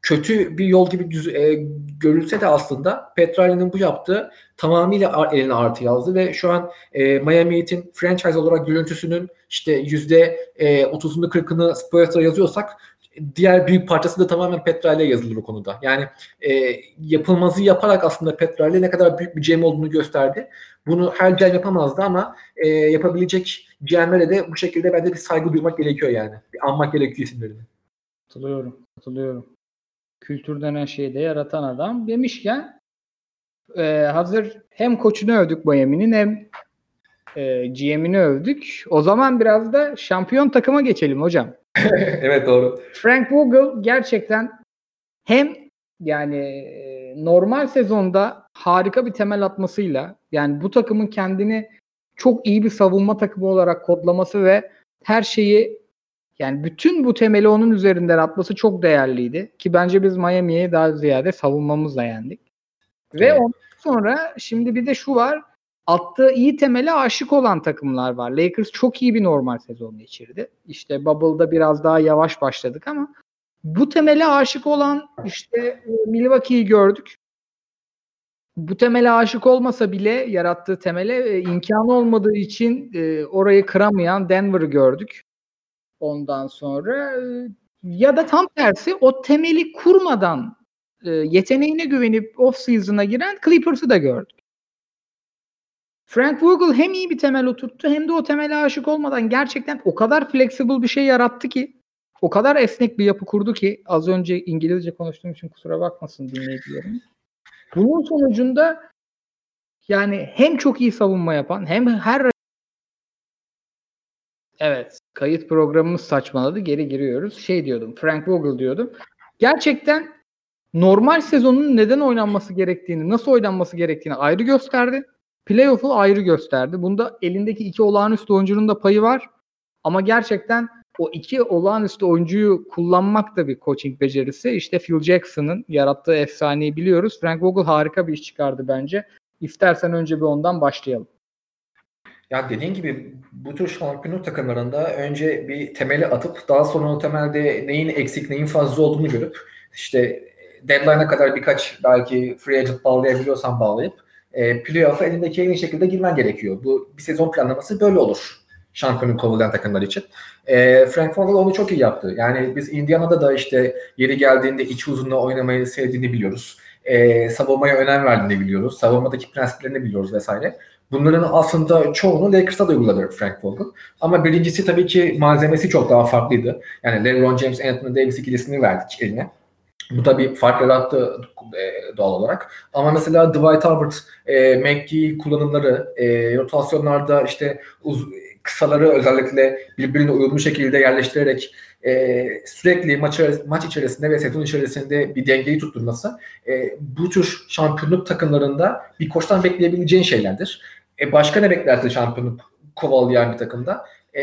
Kötü bir yol gibi düz, e, görülse de aslında Petrali'nin bu yaptığı tamamıyla eline artı yazdı ve şu an e, Miami Heat'in franchise olarak görüntüsünün işte yüzde e, 30'unu 40'ını Spurs'a yazıyorsak diğer büyük parçası da tamamen Petral'e yazılır bu konuda. Yani e, yapılmazı yaparak aslında Petral'e ne kadar büyük bir GM olduğunu gösterdi. Bunu her GM yapamazdı ama e, yapabilecek GM'lere de bu şekilde bence bir saygı duymak gerekiyor yani. Bir anmak gerekiyor isimlerini. Katılıyorum. Katılıyorum. Kültür denen şeyi de yaratan adam demişken e, hazır hem koçunu övdük Miami'nin hem e, GM'ini övdük. O zaman biraz da şampiyon takıma geçelim hocam. evet doğru. Frank Vogel gerçekten hem yani e, normal sezonda harika bir temel atmasıyla yani bu takımın kendini çok iyi bir savunma takımı olarak kodlaması ve her şeyi yani bütün bu temeli onun üzerinden atması çok değerliydi. Ki bence biz Miami'yi daha ziyade savunmamızla yendik. Ve evet. ondan sonra şimdi bir de şu var. Attığı iyi temele aşık olan takımlar var. Lakers çok iyi bir normal sezon geçirdi. İşte Bubble'da biraz daha yavaş başladık ama bu temele aşık olan işte e, Milwaukee'yi gördük. Bu temele aşık olmasa bile yarattığı temele e, imkanı olmadığı için e, orayı kıramayan Denver'ı gördük. Ondan sonra ya da tam tersi o temeli kurmadan yeteneğine güvenip off season'a giren Clippers'ı da gördük. Frank Vogel hem iyi bir temel oturttu hem de o temele aşık olmadan gerçekten o kadar flexible bir şey yarattı ki o kadar esnek bir yapı kurdu ki az önce İngilizce konuştuğum için kusura bakmasın dinleyicilerim. Bunun sonucunda yani hem çok iyi savunma yapan hem her Evet. Kayıt programımız saçmaladı. Geri giriyoruz. Şey diyordum. Frank Vogel diyordum. Gerçekten normal sezonun neden oynanması gerektiğini, nasıl oynanması gerektiğini ayrı gösterdi. Playoff'u ayrı gösterdi. Bunda elindeki iki olağanüstü oyuncunun da payı var. Ama gerçekten o iki olağanüstü oyuncuyu kullanmak da bir coaching becerisi. İşte Phil Jackson'ın yarattığı efsaneyi biliyoruz. Frank Vogel harika bir iş çıkardı bence. İstersen önce bir ondan başlayalım. Ya dediğin gibi bu tür şampiyonluk takımlarında önce bir temeli atıp daha sonra o temelde neyin eksik neyin fazla olduğunu görüp işte deadline'a kadar birkaç belki free agent bağlayabiliyorsan bağlayıp e, playoff'a elindeki en iyi şekilde girmen gerekiyor. Bu bir sezon planlaması böyle olur şampiyonluk kovalayan takımlar için. E, Frank Vogel onu çok iyi yaptı. Yani biz Indiana'da da işte yeri geldiğinde iç uzunla oynamayı sevdiğini biliyoruz. E, savunmaya önem verdiğini biliyoruz. Savunmadaki prensiplerini biliyoruz vesaire. Bunların aslında çoğunu Lakers'a da uyguladı Frank Vogel. Ama birincisi tabii ki malzemesi çok daha farklıydı. Yani LeBron James, Anthony Davis ikilisini verdik eline. Bu da bir fark yarattı e, doğal olarak. Ama mesela Dwight Howard, e, McGee kullanımları, e, rotasyonlarda işte uz, kısaları özellikle birbirine uyumlu şekilde yerleştirerek e, sürekli maç, maç içerisinde ve sezon içerisinde bir dengeyi tutturması e, bu tür şampiyonluk takımlarında bir koçtan bekleyebileceğin şeylerdir. E, başka ne beklersin şampiyonluk kovalayan bir takımda? E,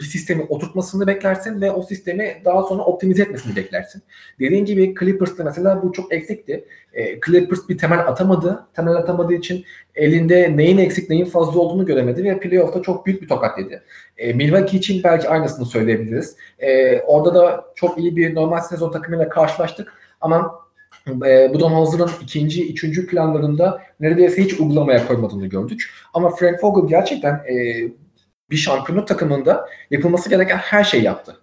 bir sistemi oturtmasını beklersin ve o sistemi daha sonra optimize etmesini beklersin. Dediğin gibi Clippers'ta mesela bu çok eksikti. E, Clippers bir temel atamadı. Temel atamadığı için elinde neyin eksik neyin fazla olduğunu göremedi ve playoff'ta çok büyük bir tokat yedi. E, Milwaukee için belki aynısını söyleyebiliriz. E, orada da çok iyi bir normal sezon takımıyla karşılaştık ama e, Budenholzer'ın ikinci, üçüncü planlarında neredeyse hiç uygulamaya koymadığını gördük. Ama Frank Vogel gerçekten e, bir şampiyonluk takımında yapılması gereken her şey yaptı.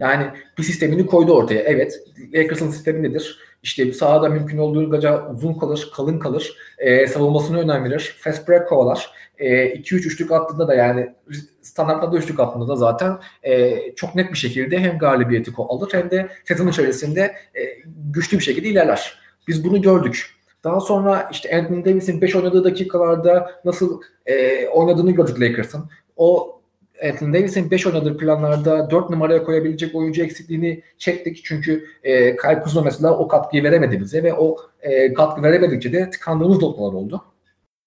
Yani bir sistemini koydu ortaya. Evet Lakers'ın sistemi nedir? İşte sahada mümkün olduğu kadar uzun kalır, kalın kalır. E, savunmasına önem verir. Fast break kovalar. 2-3 e, üçlük attığında da yani standartlarda üçlük attığında da zaten e, çok net bir şekilde hem galibiyeti alır hem de sezon içerisinde e, güçlü bir şekilde ilerler. Biz bunu gördük. Daha sonra işte Anthony Davis'in 5 oynadığı dakikalarda nasıl e, oynadığını gördük Lakers'ın. O Anthony Davis'in 5 oynadığı planlarda 4 numaraya koyabilecek oyuncu eksikliğini çektik. Çünkü e, Kyle Kuzma mesela o katkıyı veremedi bize ve o e, katkı veremedikçe de tıkandığımız noktalar oldu.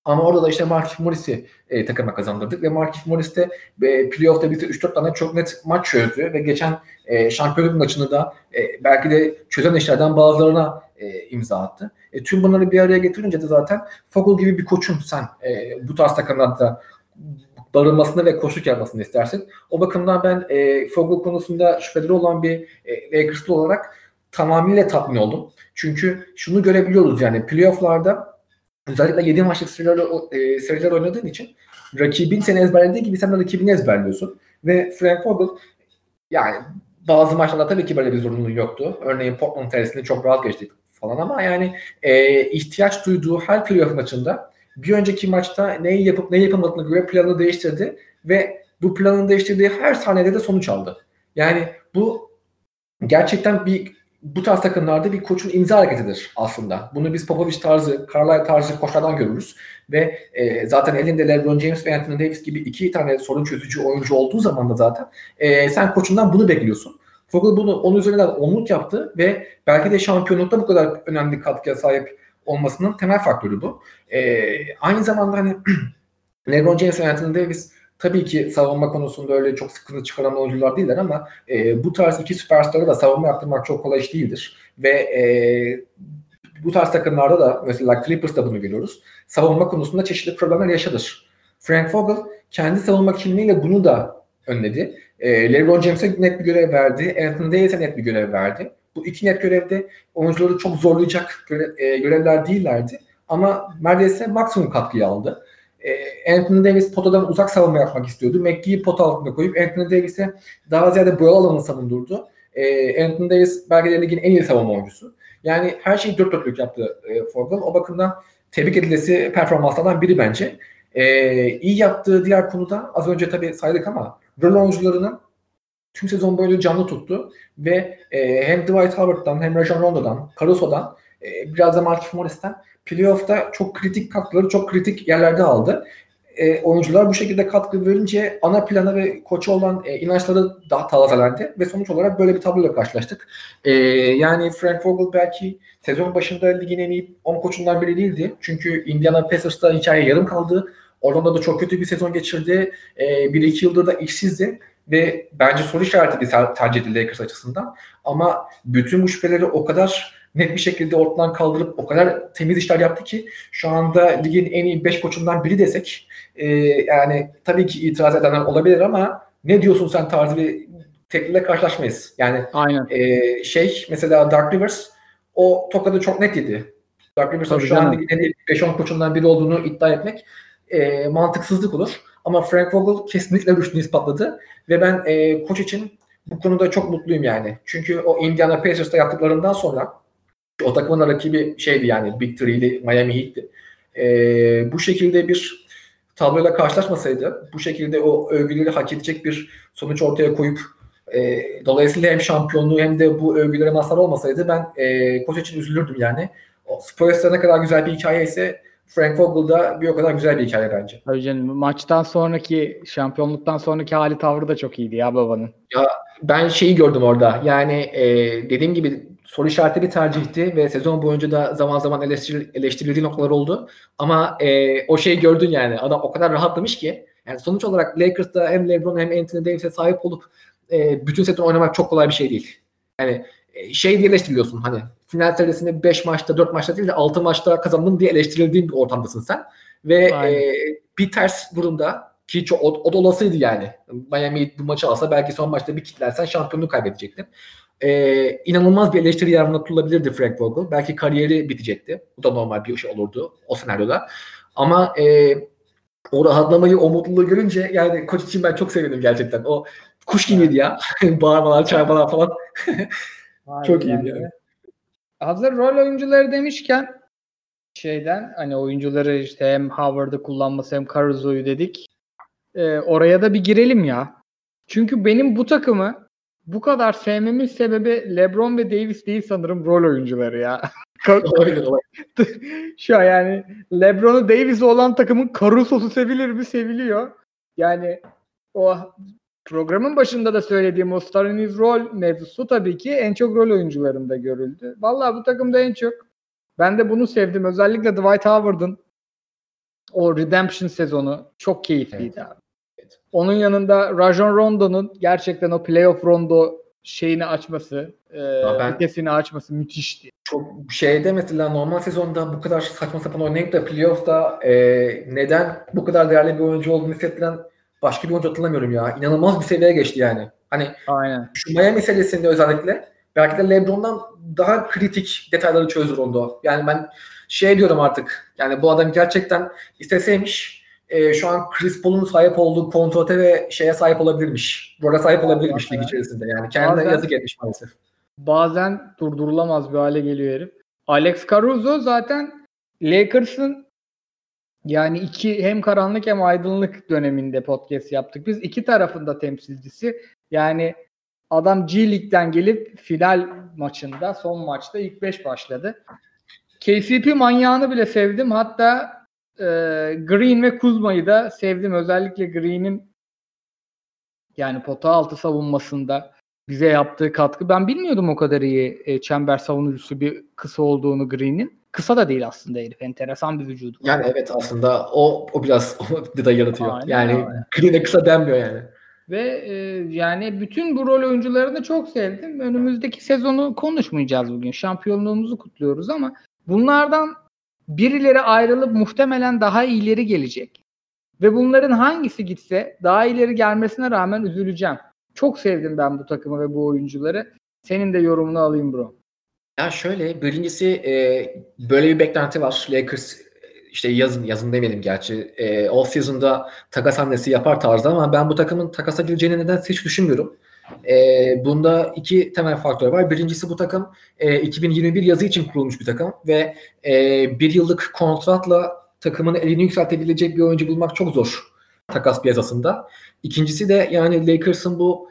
Ama orada da işte Markif Morris'i e, takıma kazandırdık ve Markif Morris de e, playoff'ta bize 3-4 tane çok net maç çözdü ve geçen e, şampiyonluk maçını da e, belki de çözen işlerden bazılarına e, imza attı. E, tüm bunları bir araya getirince de zaten Fogel gibi bir koçun sen e, bu tarz takımlarda barınmasını ve koşuk yapmasını istersin. O bakımdan ben e, Fogel konusunda şüpheleri olan bir e, Lakers'lı olarak tamamıyla tatmin oldum. Çünkü şunu görebiliyoruz yani playoff'larda özellikle 7 maçlık seriler, e, seriler oynadığın için rakibin seni ezberlediği gibi sen de rakibini ezberliyorsun. Ve Frank Vogel yani bazı maçlarda tabii ki böyle bir zorunluluğu yoktu. Örneğin Portland serisinde çok rahat geçtik falan ama yani e, ihtiyaç duyduğu her playoff maçında bir önceki maçta neyi yapıp neyi yapamadığını göre planını değiştirdi ve bu planını değiştirdiği her saniyede de sonuç aldı. Yani bu gerçekten bir bu tarz takımlarda bir koçun imza hareketidir aslında. Bunu biz Popovich tarzı, Carlisle tarzı koçlardan görürüz. Ve e, zaten elinde LeBron James ve Anthony Davis gibi iki tane sorun çözücü oyuncu olduğu zaman da zaten e, sen koçundan bunu bekliyorsun. Vogel bunu onun üzerinden onluk yaptı ve belki de şampiyonlukta bu kadar önemli katkıya sahip olmasının temel faktörü bu. E, aynı zamanda hani LeBron James ve Anthony Davis tabii ki savunma konusunda öyle çok sıkıntı çıkaran oyuncular değiller ama e, bu tarz iki süperstarı da savunma yaptırmak çok kolay iş değildir. Ve e, bu tarz takımlarda da mesela Clippers'ta bunu görüyoruz. Savunma konusunda çeşitli problemler yaşadır. Frank Vogel kendi savunma kimliğiyle bunu da önledi. E, LeBron James'e net bir görev verdi. Anthony Davis'e net bir görev verdi. Bu iki net görevde oyuncuları çok zorlayacak e, görevler değillerdi. Ama neredeyse maksimum katkıyı aldı. E, Anthony Davis potadan uzak savunma yapmak istiyordu. McGee'yi pot altında koyup Anthony Davis'e daha ziyade boyalı alanı savundurdu. E, Anthony Davis belki de ligin en iyi savunma oyuncusu. Yani her şeyi dört dörtlük yaptı e, Fogel. O bakımdan tebrik edilesi performanslardan biri bence. E, iyi yaptığı diğer konuda az önce tabii saydık ama rol oyuncularının tüm sezon boyunca canlı tuttu ve e, hem Dwight Howard'dan hem Rajon Rondo'dan, Caruso'dan e, biraz da Markif Morris'ten playoff'ta çok kritik katkıları çok kritik yerlerde aldı. E, oyuncular bu şekilde katkı verince ana plana ve koçu olan e, inançları daha tazelendi ve sonuç olarak böyle bir tabloyla karşılaştık. E, yani Frank Vogel belki sezon başında ligin en iyi 10 koçundan biri değildi. Çünkü Indiana Pacers'ta hikaye yarım kaldı. Orada da çok kötü bir sezon geçirdi. E, bir iki yıldır da işsizdi ve bence soru işareti bir tercih edildi Lakers açısından. Ama bütün bu şüpheleri o kadar net bir şekilde ortadan kaldırıp o kadar temiz işler yaptı ki şu anda ligin en iyi 5 koçundan biri desek e, yani tabii ki itiraz edenler olabilir ama ne diyorsun sen tarzı bir tekliyle karşılaşmayız. Yani Aynen. E, şey mesela Dark Rivers o tokadı çok net yedi. Dark Rivers'ın şu an ligin en iyi 5-10 koçundan biri olduğunu iddia etmek e, mantıksızlık olur. Ama Frank Vogel kesinlikle rüştünü ispatladı ve ben e, koç için bu konuda çok mutluyum yani. Çünkü o Indiana Pacers'ta yaptıklarından sonra o takımın rakibi şeydi yani Big Three'li Miami Heat'ti. E, bu şekilde bir tabloyla karşılaşmasaydı, bu şekilde o övgüleri hak edecek bir sonuç ortaya koyup e, dolayısıyla hem şampiyonluğu hem de bu övgülere mazhar olmasaydı ben e, koç için üzülürdüm yani. O Spurs'ta ne kadar güzel bir hikaye ise Frank Vogel'da bir o kadar güzel bir hikaye bence. Tabii canım maçtan sonraki şampiyonluktan sonraki hali tavrı da çok iyiydi ya babanın. Ya ben şeyi gördüm orada. Yani e, dediğim gibi soru işareti bir tercihti ve sezon boyunca da zaman zaman eleştiril, eleştirildiği noktalar oldu. Ama e, o şeyi gördün yani. Adam o kadar rahatlamış ki. Yani sonuç olarak Lakers'ta hem LeBron hem Anthony Davis'e sahip olup e, bütün sezon oynamak çok kolay bir şey değil. Yani e, şey diye eleştiriliyorsun hani final serisini 5 maçta 4 maçta değil de 6 maçta kazandın diye eleştirildiğin bir ortamdasın sen. Ve e, bir ters durumda ki çok, o, o da olasıydı yani. Miami bu maçı alsa belki son maçta bir kitlersen şampiyonluğu kaybedecektin. Ee, inanılmaz bir eleştiri yarmına tutulabilirdi Frank Vogel. Belki kariyeri bitecekti. Bu da normal bir şey olurdu o senaryoda. Ama e, o rahatlamayı, o mutluluğu görünce yani koç için ben çok sevindim gerçekten. O kuş gibiydi ya. Bağırmalar, çarpmalar falan. Çok iyiydi yani. Hazır rol oyuncuları demişken şeyden hani oyuncuları işte hem Howard'ı kullanması hem Caruso'yu dedik. Ee, oraya da bir girelim ya. Çünkü benim bu takımı bu kadar sevmemin sebebi LeBron ve Davis değil sanırım rol oyuncuları ya. Şu an yani LeBron'u Davis'i olan takımın Caruso'su sevilir mi? Seviliyor. Yani o programın başında da söylediğim o Star in His Role mevzusu tabii ki en çok rol oyuncularında görüldü. Vallahi bu takımda en çok ben de bunu sevdim. Özellikle Dwight Howard'ın o Redemption sezonu çok keyifliydi evet. abi. Onun yanında Rajon Rondo'nun gerçekten o playoff Rondo şeyini açması, e, ben, vitesini açması müthişti. Çok şeyde mesela normal sezonda bu kadar saçma sapan oynayıp da playoff'ta e, neden bu kadar değerli bir oyuncu olduğunu hissettiren başka bir oyuncu hatırlamıyorum ya. İnanılmaz bir seviyeye geçti yani. Hani Aynen. şu Miami meselesinde özellikle belki de LeBron'dan daha kritik detayları çözdü Rondo. Yani ben şey diyorum artık yani bu adam gerçekten isteseymiş e, şu an Chris Paul'un sahip olduğu kontrate ve şeye sahip olabilirmiş. Role sahip olabilirmiş lig içerisinde yani. Kendine bazen, yazık etmiş maalesef. Bazen durdurulamaz bir hale geliyor herif. Alex Caruso zaten Lakers'ın yani iki hem karanlık hem aydınlık döneminde podcast yaptık. Biz iki tarafında temsilcisi. Yani adam G League'den gelip final maçında son maçta ilk beş başladı. KCP manyağını bile sevdim. Hatta e, Green ve Kuzma'yı da sevdim. Özellikle Green'in yani pota altı savunmasında bize yaptığı katkı. Ben bilmiyordum o kadar iyi e, çember savunucusu bir kısa olduğunu Green'in. Kısa da değil aslında herif. Enteresan bir vücudu. Yani evet aslında o o biraz o detay yaratıyor. Aynen, yani aynen. Green'e kısa denmiyor yani. Ve e, yani bütün bu rol oyuncularını çok sevdim. Önümüzdeki sezonu konuşmayacağız bugün. Şampiyonluğumuzu kutluyoruz ama bunlardan birileri ayrılıp muhtemelen daha iyileri gelecek. Ve bunların hangisi gitse daha ileri gelmesine rağmen üzüleceğim. Çok sevdim ben bu takımı ve bu oyuncuları. Senin de yorumunu alayım bro. Ya şöyle birincisi e, böyle bir beklenti var. Lakers işte yazın yazın demeyelim gerçi e, off season'da takas hamlesi yapar tarzda ama ben bu takımın takasa gireceğini neden hiç düşünmüyorum. E, bunda iki temel faktör var. Birincisi bu takım e, 2021 yazı için kurulmuş bir takım ve e, bir yıllık kontratla takımın elini yükseltebilecek bir oyuncu bulmak çok zor takas piyasasında. İkincisi de yani Lakers'ın bu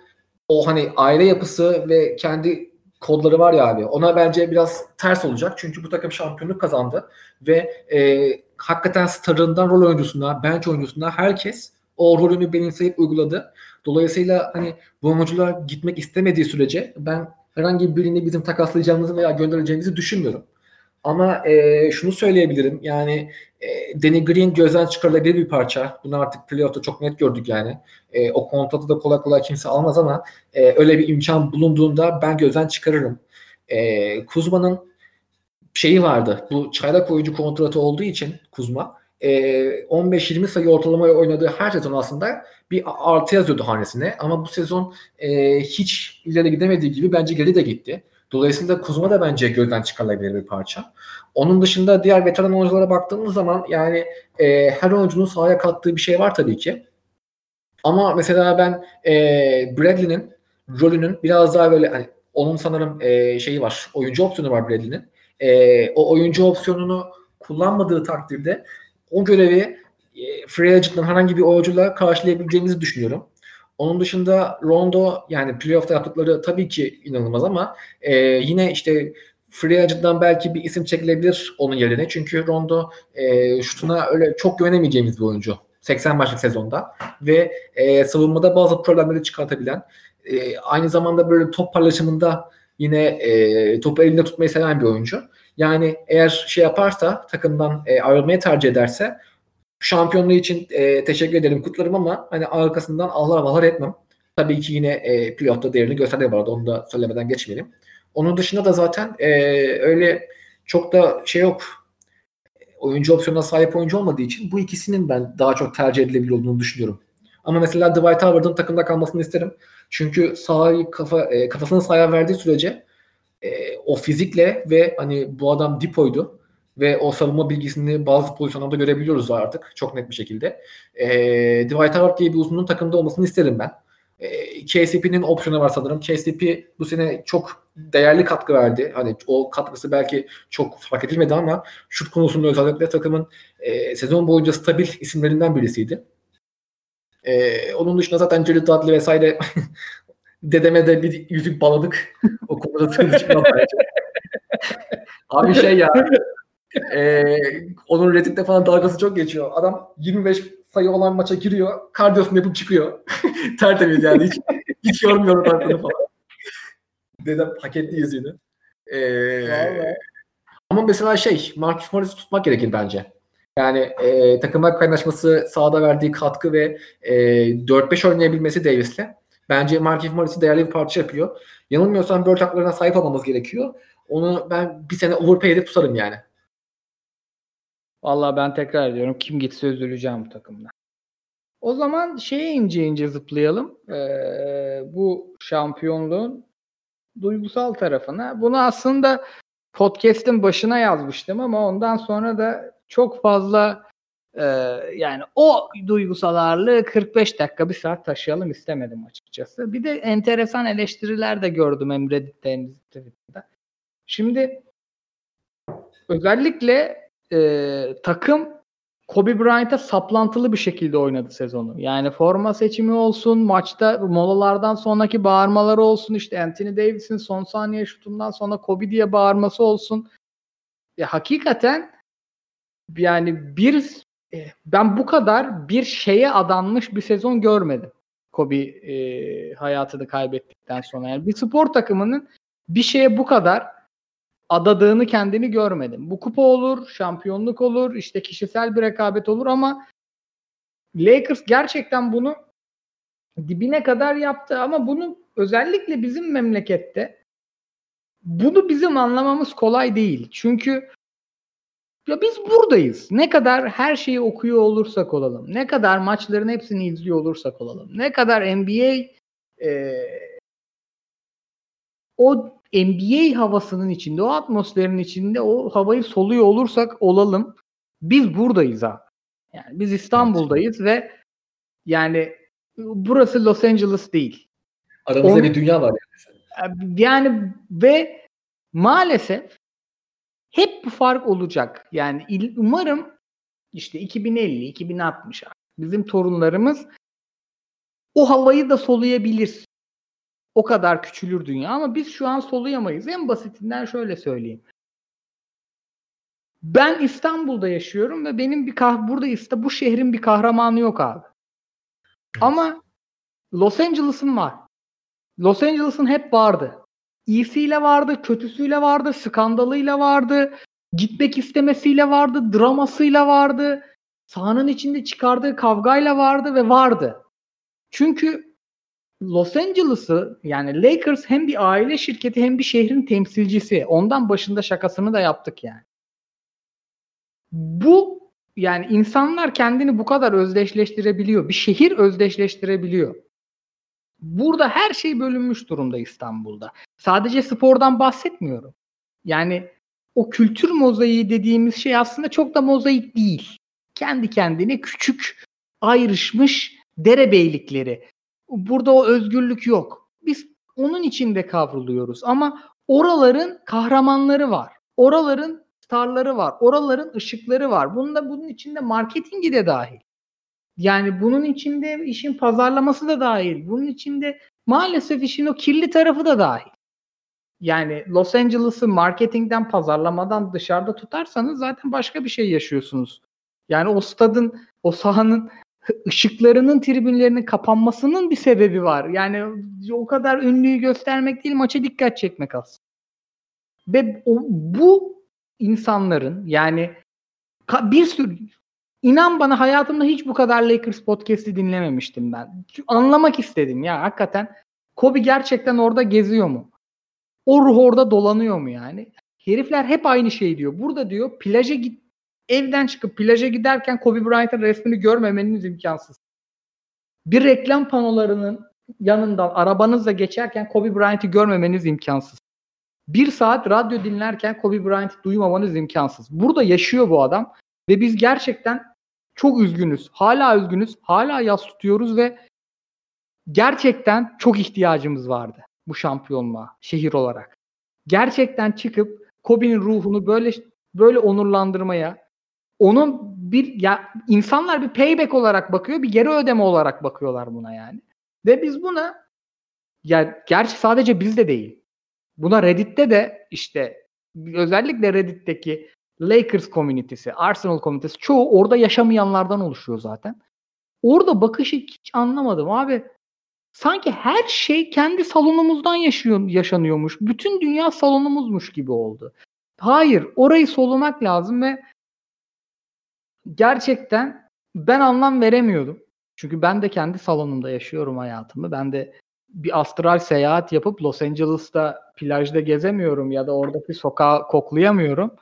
o hani aile yapısı ve kendi kodları var ya abi. Ona bence biraz ters olacak. Çünkü bu takım şampiyonluk kazandı ve e, hakikaten starından rol oyuncusuna, bench oyuncusuna herkes o rolünü benimseyip uyguladı. Dolayısıyla hani bu oyuncular gitmek istemediği sürece ben herhangi birini bizim takaslayacağımızı veya göndereceğimizi düşünmüyorum. Ama e, şunu söyleyebilirim yani e, Danny Green gözden çıkarılabilir bir parça. Bunu artık playoff'ta çok net gördük yani. E, o kontratı da kolay kolay kimse almaz ama e, öyle bir imkan bulunduğunda ben gözden çıkarırım. E, Kuzma'nın şeyi vardı. Bu çaylak oyuncu kontratı olduğu için Kuzma e, 15-20 sayı ortalamaya oynadığı her sezon aslında bir artı yazıyordu hanesine. Ama bu sezon e, hiç ileri gidemediği gibi bence geri de gitti. Dolayısıyla Kuzma da bence gözden çıkarılabilir bir parça. Onun dışında diğer veteran oyunculara baktığımız zaman yani e, her oyuncunun sahaya kattığı bir şey var tabii ki. Ama mesela ben e, Bradley'nin rolünün biraz daha böyle hani onun sanırım e, şeyi var. Oyuncu opsiyonu var Bradley'nin. E, o oyuncu opsiyonunu kullanmadığı takdirde o görevi e, free agent'ın herhangi bir oyuncuyla karşılayabileceğimizi düşünüyorum. Onun dışında Rondo yani playoff'ta yaptıkları tabii ki inanılmaz ama e, yine işte free agent'dan belki bir isim çekilebilir onun yerine. Çünkü Rondo e, şutuna öyle çok güvenemeyeceğimiz bir oyuncu. 80 maçlık sezonda ve e, savunmada bazı problemleri çıkartabilen e, aynı zamanda böyle top paylaşımında yine e, topu elinde tutmayı seven bir oyuncu. Yani eğer şey yaparsa takımdan e, ayrılmayı tercih ederse şampiyonluğu için e, teşekkür ederim kutlarım ama hani arkasından Allah valar etmem. Tabii ki yine e, playoff'ta değerini gösterdi bu arada onu da söylemeden geçmeyelim. Onun dışında da zaten e, öyle çok da şey yok. Oyuncu opsiyonuna sahip oyuncu olmadığı için bu ikisinin ben daha çok tercih edilebilir olduğunu düşünüyorum. Ama mesela Dwight Howard'ın takımda kalmasını isterim. Çünkü sahayı kafa, e, kafasını sahaya verdiği sürece e, o fizikle ve hani bu adam dipoydu ve o savunma bilgisini bazı pozisyonlarda görebiliyoruz artık çok net bir şekilde. E, Dwight Howard diye bir uzunun takımda olmasını isterim ben. E, KCP'nin opsiyonu var sanırım. KCP bu sene çok değerli katkı verdi. Hani o katkısı belki çok fark edilmedi ama şut konusunda özellikle takımın e, sezon boyunca stabil isimlerinden birisiydi. E, onun dışında zaten Jared Dudley vesaire dedeme de bir yüzük baladık. o konuda Abi şey ya e, onun Reddit'te falan dalgası çok geçiyor. Adam 25 sayı olan maça giriyor. Kardiyosunu yapıp çıkıyor. Tertemiz yani. Hiç, hiç yormuyor tarafını falan. Dedem paketli yüzüğünü. Ee, ama mesela şey, Marcus Morris'i tutmak gerekir bence. Yani e, takımlar kaynaşması, sahada verdiği katkı ve e, 4-5 oynayabilmesi Davis'le bence Marcus Morris'i değerli bir parça yapıyor. Yanılmıyorsam Bird haklarına sahip olmamız gerekiyor. Onu ben bir sene overpay edip tutarım yani. Vallahi ben tekrar ediyorum. Kim gitse üzüleceğim bu takımda. O zaman şeye ince ince zıplayalım. Ee, bu şampiyonluğun duygusal tarafına. Bunu aslında podcast'in başına yazmıştım ama ondan sonra da çok fazla e, yani o duygusal ağırlığı 45 dakika bir saat taşıyalım istemedim açıkçası. Bir de enteresan eleştiriler de gördüm hem Reddit'te hem Twitter'da. Şimdi özellikle e, takım Kobe Bryant'a saplantılı bir şekilde oynadı sezonu. Yani forma seçimi olsun, maçta molalardan sonraki bağırmaları olsun, işte Anthony Davis'in son saniye şutundan sonra Kobe diye bağırması olsun. Ya, hakikaten yani bir e, ben bu kadar bir şeye adanmış bir sezon görmedim. Kobe e, hayatını kaybettikten sonra. Yani bir spor takımının bir şeye bu kadar adadığını kendini görmedim. Bu kupa olur, şampiyonluk olur, işte kişisel bir rekabet olur ama Lakers gerçekten bunu dibine kadar yaptı ama bunu özellikle bizim memlekette bunu bizim anlamamız kolay değil. Çünkü ya biz buradayız. Ne kadar her şeyi okuyor olursak olalım, ne kadar maçların hepsini izliyor olursak olalım, ne kadar NBA e, o NBA havasının içinde, o atmosferin içinde o havayı soluyor olursak olalım. Biz buradayız ha. Yani biz İstanbul'dayız evet. ve yani burası Los Angeles değil. Aramızda On, bir dünya var yani. Yani ve maalesef hep bu fark olacak. Yani umarım işte 2050, 2060 bizim torunlarımız o havayı da soluyabilir. O kadar küçülür dünya ama biz şu an soluyamayız. En basitinden şöyle söyleyeyim. Ben İstanbul'da yaşıyorum ve benim bir kah burada işte bu şehrin bir kahramanı yok abi. Evet. Ama Los Angeles'ın var. Los Angeles'ın hep vardı. İyisiyle vardı, kötüsüyle vardı, skandalıyla vardı, gitmek istemesiyle vardı, dramasıyla vardı, sahanın içinde çıkardığı kavgayla vardı ve vardı. Çünkü Los Angeles'ı yani Lakers hem bir aile şirketi hem bir şehrin temsilcisi. Ondan başında şakasını da yaptık yani. Bu yani insanlar kendini bu kadar özdeşleştirebiliyor. Bir şehir özdeşleştirebiliyor. Burada her şey bölünmüş durumda İstanbul'da. Sadece spordan bahsetmiyorum. Yani o kültür mozaiği dediğimiz şey aslında çok da mozaik değil. Kendi kendine küçük ayrışmış derebeylikleri. Burada o özgürlük yok. Biz onun içinde kavruluyoruz ama oraların kahramanları var. Oraların starları var. Oraların ışıkları var. Bunda bunun içinde marketingi de dahil. Yani bunun içinde işin pazarlaması da dahil. Bunun içinde maalesef işin o kirli tarafı da dahil. Yani Los Angeles'ı marketingden, pazarlamadan dışarıda tutarsanız zaten başka bir şey yaşıyorsunuz. Yani o stadın, o sahanın ışıklarının tribünlerinin kapanmasının bir sebebi var. Yani o kadar ünlüyü göstermek değil maça dikkat çekmek aslında. Ve o, bu insanların yani bir sürü inan bana hayatımda hiç bu kadar Lakers podcast'i dinlememiştim ben. Anlamak istedim ya hakikaten Kobe gerçekten orada geziyor mu? O ruh orada dolanıyor mu yani? Herifler hep aynı şey diyor. Burada diyor plaja git evden çıkıp plaja giderken Kobe Bryant'ın resmini görmemeniz imkansız. Bir reklam panolarının yanından arabanızla geçerken Kobe Bryant'ı görmemeniz imkansız. Bir saat radyo dinlerken Kobe Bryant'ı duymamanız imkansız. Burada yaşıyor bu adam ve biz gerçekten çok üzgünüz. Hala üzgünüz. Hala yas tutuyoruz ve gerçekten çok ihtiyacımız vardı bu şampiyonluğa şehir olarak. Gerçekten çıkıp Kobe'nin ruhunu böyle böyle onurlandırmaya onun bir ya insanlar bir payback olarak bakıyor, bir geri ödeme olarak bakıyorlar buna yani. Ve biz buna ya gerçi sadece bizde değil. Buna Reddit'te de işte özellikle Reddit'teki Lakers komünitesi, Arsenal komünitesi çoğu orada yaşamayanlardan oluşuyor zaten. Orada bakışı hiç anlamadım abi. Sanki her şey kendi salonumuzdan yaşıyor, yaşanıyormuş. Bütün dünya salonumuzmuş gibi oldu. Hayır, orayı solumak lazım ve gerçekten ben anlam veremiyordum. Çünkü ben de kendi salonumda yaşıyorum hayatımı. Ben de bir astral seyahat yapıp Los Angeles'ta plajda gezemiyorum ya da oradaki sokağı koklayamıyorum.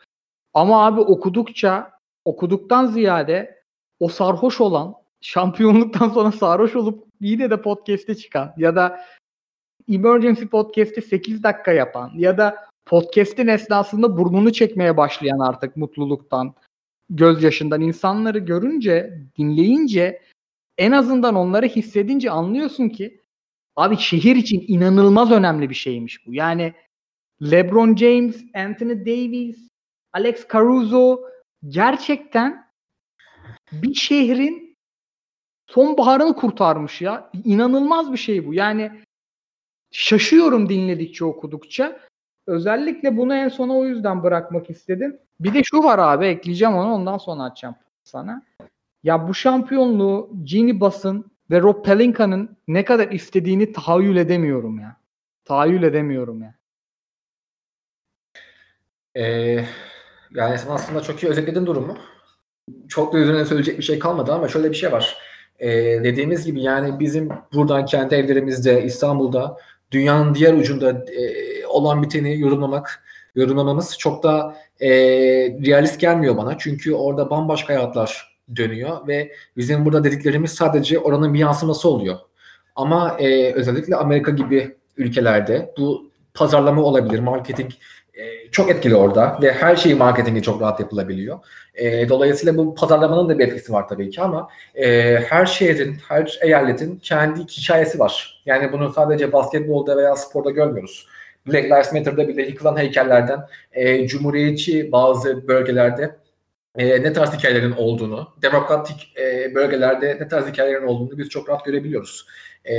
Ama abi okudukça, okuduktan ziyade o sarhoş olan, şampiyonluktan sonra sarhoş olup yine de podcast'e çıkan ya da Emergency Podcast'i 8 dakika yapan ya da podcast'in esnasında burnunu çekmeye başlayan artık mutluluktan, gözyaşından insanları görünce, dinleyince en azından onları hissedince anlıyorsun ki abi şehir için inanılmaz önemli bir şeymiş bu. Yani LeBron James, Anthony Davis, Alex Caruso gerçekten bir şehrin sonbaharını kurtarmış ya. İnanılmaz bir şey bu. Yani şaşıyorum dinledikçe okudukça. Özellikle bunu en sona o yüzden bırakmak istedim. Bir de şu var abi ekleyeceğim onu ondan sonra açacağım sana. Ya bu şampiyonluğu Gini Bass'ın ve Rob Pelinka'nın ne kadar istediğini tahayyül edemiyorum ya. Tahayyül edemiyorum ya. Ee, yani aslında çok iyi özetledin durumu. Çok da üzerine söyleyecek bir şey kalmadı ama şöyle bir şey var. Ee, dediğimiz gibi yani bizim buradan kendi evlerimizde İstanbul'da dünyanın diğer ucunda e, olan biteni yorumlamak yorumlamamız çok da e, realist gelmiyor bana. Çünkü orada bambaşka hayatlar dönüyor ve bizim burada dediklerimiz sadece oranın bir yansıması oluyor. Ama e, özellikle Amerika gibi ülkelerde bu pazarlama olabilir, marketing e, çok etkili orada ve her şeyi marketingi çok rahat yapılabiliyor. E, dolayısıyla bu pazarlamanın da bir etkisi var tabii ki ama e, her şehrin, her eyaletin kendi hikayesi var. Yani bunu sadece basketbolda veya sporda görmüyoruz. Black Lives Matter'da bile yıkılan heykellerden e, cumhuriyetçi bazı bölgelerde e, ne tarz hikayelerin olduğunu, demokratik e, bölgelerde ne tarz hikayelerin olduğunu biz çok rahat görebiliyoruz. E,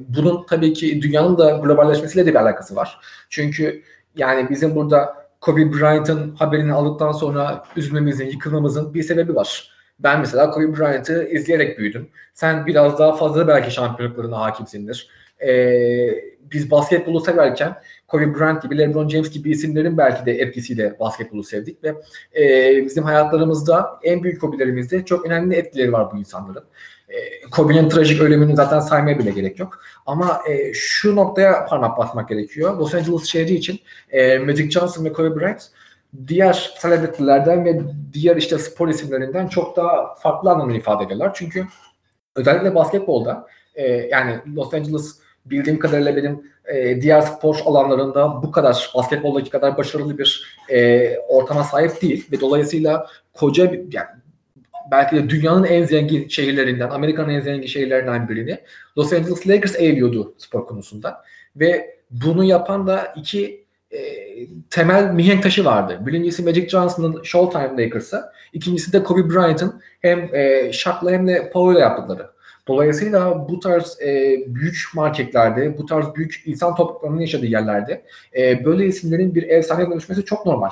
bunun tabii ki dünyanın da globalleşmesiyle de bir alakası var. Çünkü yani bizim burada Kobe Bryant'ın haberini aldıktan sonra üzülmemizin, yıkılmamızın bir sebebi var. Ben mesela Kobe Bryant'ı izleyerek büyüdüm. Sen biraz daha fazla belki şampiyonluklarına hakimsindir. Ee, biz basketbolu severken Kobe Bryant gibi, LeBron James gibi isimlerin belki de etkisiyle basketbolu sevdik ve e, bizim hayatlarımızda en büyük hobilerimizde çok önemli etkileri var bu insanların. E, Kobe'nin trajik ölümünü zaten saymaya bile gerek yok. Ama e, şu noktaya parmak basmak gerekiyor. Los Angeles şehri için e, Magic Johnson ve Kobe Bryant diğer celebrity'lerden ve diğer işte spor isimlerinden çok daha farklı anlamını ifade ediyorlar. Çünkü özellikle basketbolda e, yani Los Angeles bildiğim kadarıyla benim e, diğer spor alanlarında bu kadar basketboldaki kadar başarılı bir e, ortama sahip değil ve dolayısıyla koca bir yani belki de dünyanın en zengin şehirlerinden, Amerika'nın en zengin şehirlerinden birini Los Angeles Lakers eğiliyordu spor konusunda. Ve bunu yapan da iki e, temel mihenk taşı vardı. Birincisi Magic Johnson'ın Showtime Lakers'ı. İkincisi de Kobe Bryant'ın hem e, Shaq'la hem de Paul'la yaptıkları. Dolayısıyla bu tarz e, büyük marketlerde, bu tarz büyük insan topluluklarının yaşadığı yerlerde e, böyle isimlerin bir efsane dönüşmesi çok normal.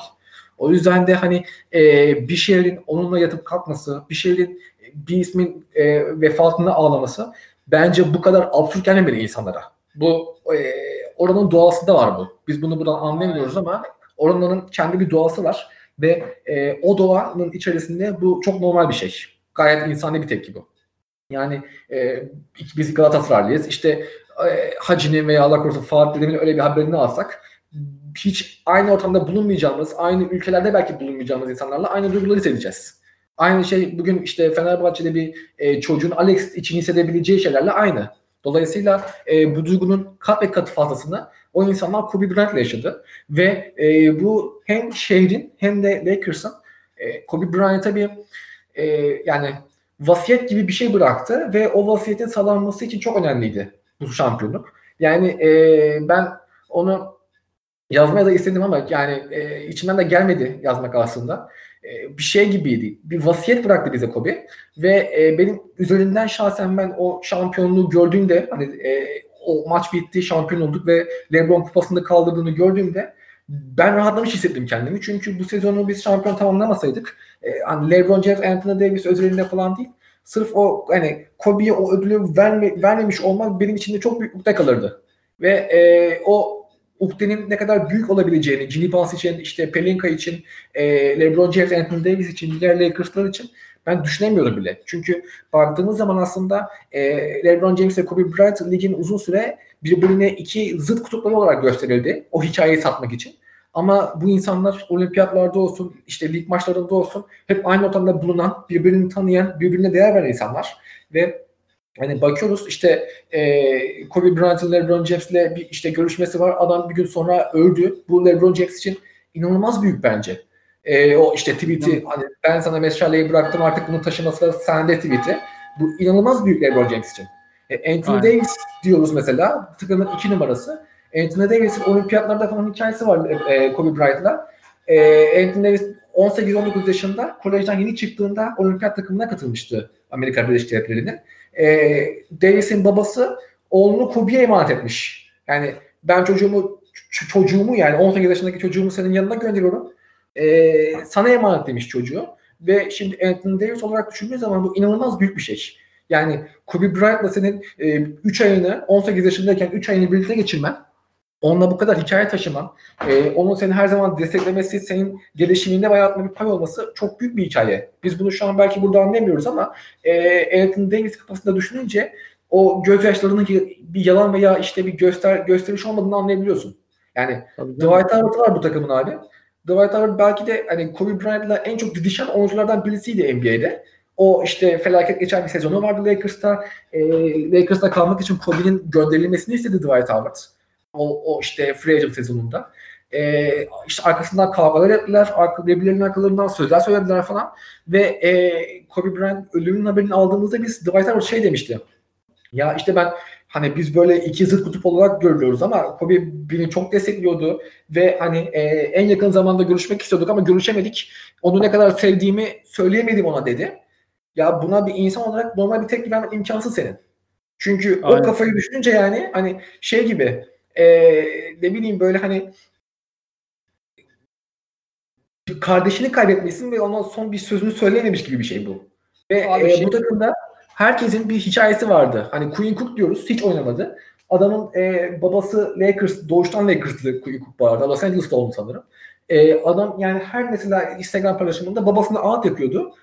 O yüzden de hani e, bir şehrin onunla yatıp kalkması, bir şehrin bir ismin e, vefatını ağlaması bence bu kadar absürt gelmemeli insanlara. Bu e, oranın doğasında var bu. Biz bunu buradan anlayamıyoruz ama oranın kendi bir doğası var ve e, o doğanın içerisinde bu çok normal bir şey. Gayet insani bir tepki bu. Yani e, biz Galatasaraylıyız. İşte e, Hacı'nin veya Allah korusun Fatih öyle bir haberini alsak hiç aynı ortamda bulunmayacağımız, aynı ülkelerde belki bulunmayacağımız insanlarla aynı duyguları hissedeceğiz. Aynı şey bugün işte Fenerbahçe'de bir e, çocuğun Alex için hissedebileceği şeylerle aynı. Dolayısıyla e, bu duygunun kat ve kat fazlasını o insanlar Kobe Bryant'la yaşadı. Ve e, bu hem şehrin hem de Lakers'ın e, Kobe Bryant'a bir e, yani vasiyet gibi bir şey bıraktı ve o vasiyetin sağlanması için çok önemliydi bu şampiyonluk. Yani e, ben onu yazmaya da istedim ama yani e, içimden de gelmedi yazmak aslında. E, bir şey gibiydi. Bir vasiyet bıraktı bize Kobe ve e, benim üzerinden şahsen ben o şampiyonluğu gördüğümde hani e, o maç bitti, şampiyon olduk ve LeBron kupasını kaldırdığını gördüğümde ben rahatlamış hissettim kendimi. Çünkü bu sezonu biz şampiyon tamamlamasaydık e, hani LeBron James, Anthony Davis özelinde falan değil. Sırf o hani Kobe'ye o ödülü verme, vermemiş olmak benim için de çok büyük ukde kalırdı. Ve e, o ukdenin ne kadar büyük olabileceğini, Ginny Pass için, işte Pelinka için, e, LeBron James, Anthony Davis için, diğer Lakers'lar için ben düşünemiyorum bile. Çünkü baktığımız zaman aslında e, LeBron James ve Kobe Bryant ligin uzun süre birbirine iki zıt kutupları olarak gösterildi. O hikayeyi satmak için. Ama bu insanlar olimpiyatlarda olsun, işte lig maçlarında olsun hep aynı ortamda bulunan, birbirini tanıyan, birbirine değer veren insanlar. Ve hani bakıyoruz işte e, Kobe Bryant'ın LeBron James'le bir işte görüşmesi var. Adam bir gün sonra öldü. Bu LeBron James için inanılmaz büyük bence. E, o işte tweet'i hani ben sana meşaleyi bıraktım artık bunu taşıması da sende tweet'i. Bu inanılmaz büyük LeBron James için. E, Anthony Aynen. Davis diyoruz mesela takımın iki numarası. Anthony Davis'in olimpiyatlarda falan hikayesi var e, Kobe Bryant'la. E, Anthony Davis 18-19 yaşında kolejden yeni çıktığında olimpiyat takımına katılmıştı Amerika Birleşik Devletleri'nin. E, Davis'in babası oğlunu Kobe'ye emanet etmiş. Yani ben çocuğumu çocuğumu yani 18 yaşındaki çocuğumu senin yanına gönderiyorum. E, sana emanet demiş çocuğu. Ve şimdi Anthony Davis olarak düşündüğün zaman bu inanılmaz büyük bir şey. Yani Kobe Bryant'la senin 3 e, ayını 18 yaşındayken 3 ayını birlikte geçirmen onunla bu kadar hikaye taşıman, e, onun seni her zaman desteklemesi, senin gelişiminde ve hayatında bir pay olması çok büyük bir hikaye. Biz bunu şu an belki burada anlayamıyoruz ama e, Anthony Davis kafasında düşününce o gözyaşlarının bir yalan veya işte bir göster gösteriş olmadığını anlayabiliyorsun. Yani Dwight Howard var bu takımın abi. Dwight Howard belki de hani Kobe Bryant'la en çok didişen oyunculardan birisiydi NBA'de. O işte felaket geçen bir sezonu vardı Lakers'ta. E, Lakers'ta kalmak için Kobe'nin gönderilmesini istedi Dwight Howard. O, o işte free agent sezonunda. E, işte arkasından kavgalar ettiler. Arka, birbirlerinin arkalarından sözler söylediler falan. Ve e, Kobe Bryant ölümünün haberini aldığımızda biz Dwight Howard şey demişti. Ya işte ben hani biz böyle iki zıt kutup olarak görüyoruz ama Kobe beni çok destekliyordu ve hani e, en yakın zamanda görüşmek istiyorduk ama görüşemedik. Onu ne kadar sevdiğimi söyleyemedim ona dedi. Ya buna bir insan olarak normal bir tepki vermek imkansız senin. Çünkü Aynen. o kafayı düşününce yani hani şey gibi e, ne bileyim böyle hani kardeşini kaybetmişsin ve ona son bir sözünü söyleyememiş gibi bir şey bu. Ve Abi, e, şey... bu takımda herkesin bir hikayesi vardı. Hani Queen Cook diyoruz hiç oynamadı. Adamın e, babası Lakers, doğuştan Lakers'lı Queen Cook bu arada. Los Angeles'ta oldu sanırım. E, adam yani her mesela Instagram paylaşımında babasına ağıt yapıyordu.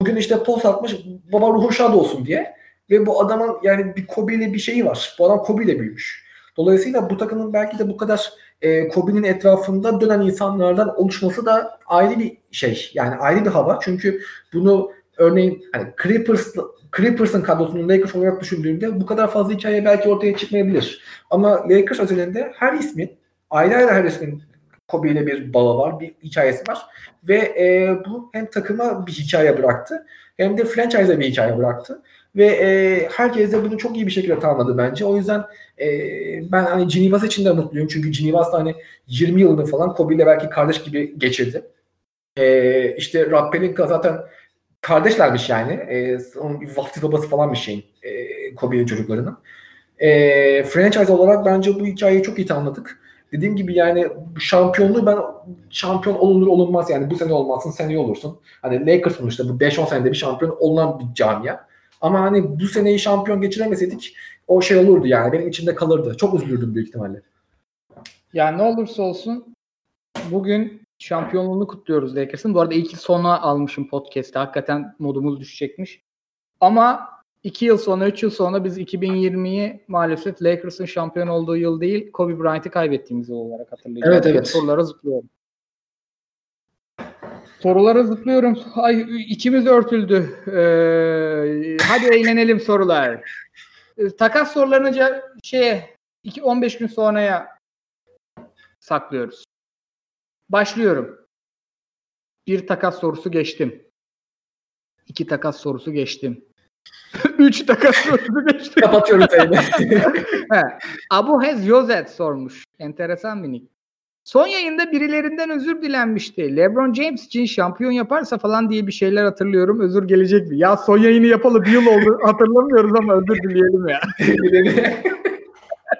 Bugün işte post atmış baba ruhu şad olsun diye. Ve bu adamın yani bir Kobe ile bir şeyi var. Bu adam Kobe ile büyümüş. Dolayısıyla bu takımın belki de bu kadar e, Kobe'nin etrafında dönen insanlardan oluşması da ayrı bir şey. Yani ayrı bir hava. Çünkü bunu örneğin hani Clippers Clippers'ın kadrosunu Lakers olarak düşündüğümde bu kadar fazla hikaye belki ortaya çıkmayabilir. Ama Lakers özelinde her ismin ayrı ayrı her ismin Kobe ile bir bağı var, bir hikayesi var. Ve e, bu hem takıma bir hikaye bıraktı hem de franchise'a bir hikaye bıraktı. Ve e, herkes de bunu çok iyi bir şekilde tamamladı bence. O yüzden e, ben hani Ginny için de mutluyum. Çünkü Ginny da hani 20 yılını falan Kobe ile belki kardeş gibi geçirdi. E, işte Rob Pelinka zaten kardeşlermiş yani. E, onun vaftiz babası falan bir şeyin. E, Kobe'nin çocuklarının. E, franchise olarak bence bu hikayeyi çok iyi tamamladık. Dediğim gibi yani şampiyonluğu ben şampiyon olunur olunmaz yani bu sene olmazsın seneye olursun. Hani Lakers sonuçta bu 5-10 senede bir şampiyon olunan bir camia. Ama hani bu seneyi şampiyon geçiremeseydik o şey olurdu yani benim içimde kalırdı. Çok üzülürdüm büyük ihtimalle. Yani ne olursa olsun bugün şampiyonluğunu kutluyoruz Lakers'ın. Bu arada ilk sona almışım podcast'te. Hakikaten modumuz düşecekmiş. Ama 2 yıl sonra, 3 yıl sonra biz 2020'yi maalesef Lakers'ın şampiyon olduğu yıl değil, Kobe Bryant'ı kaybettiğimiz yıl olarak hatırlayacağız. Evet evet. Sorulara zıplıyorum. Sorulara zıplıyorum. Ay içimiz örtüldü. Ee, hadi eğlenelim sorular. Ee, takas sorularını şeye 2 15 gün sonraya saklıyoruz. Başlıyorum. Bir takas sorusu geçtim. İki takas sorusu geçtim. 3 dakika sözü geçti. Kapatıyorum. He. Abu Hez Yozet sormuş. Enteresan bir nick. Son yayında birilerinden özür dilenmişti. LeBron James için şampiyon yaparsa falan diye bir şeyler hatırlıyorum. Özür gelecek mi? Ya son yayını yapalı bir yıl oldu. Hatırlamıyoruz ama özür dileyelim ya.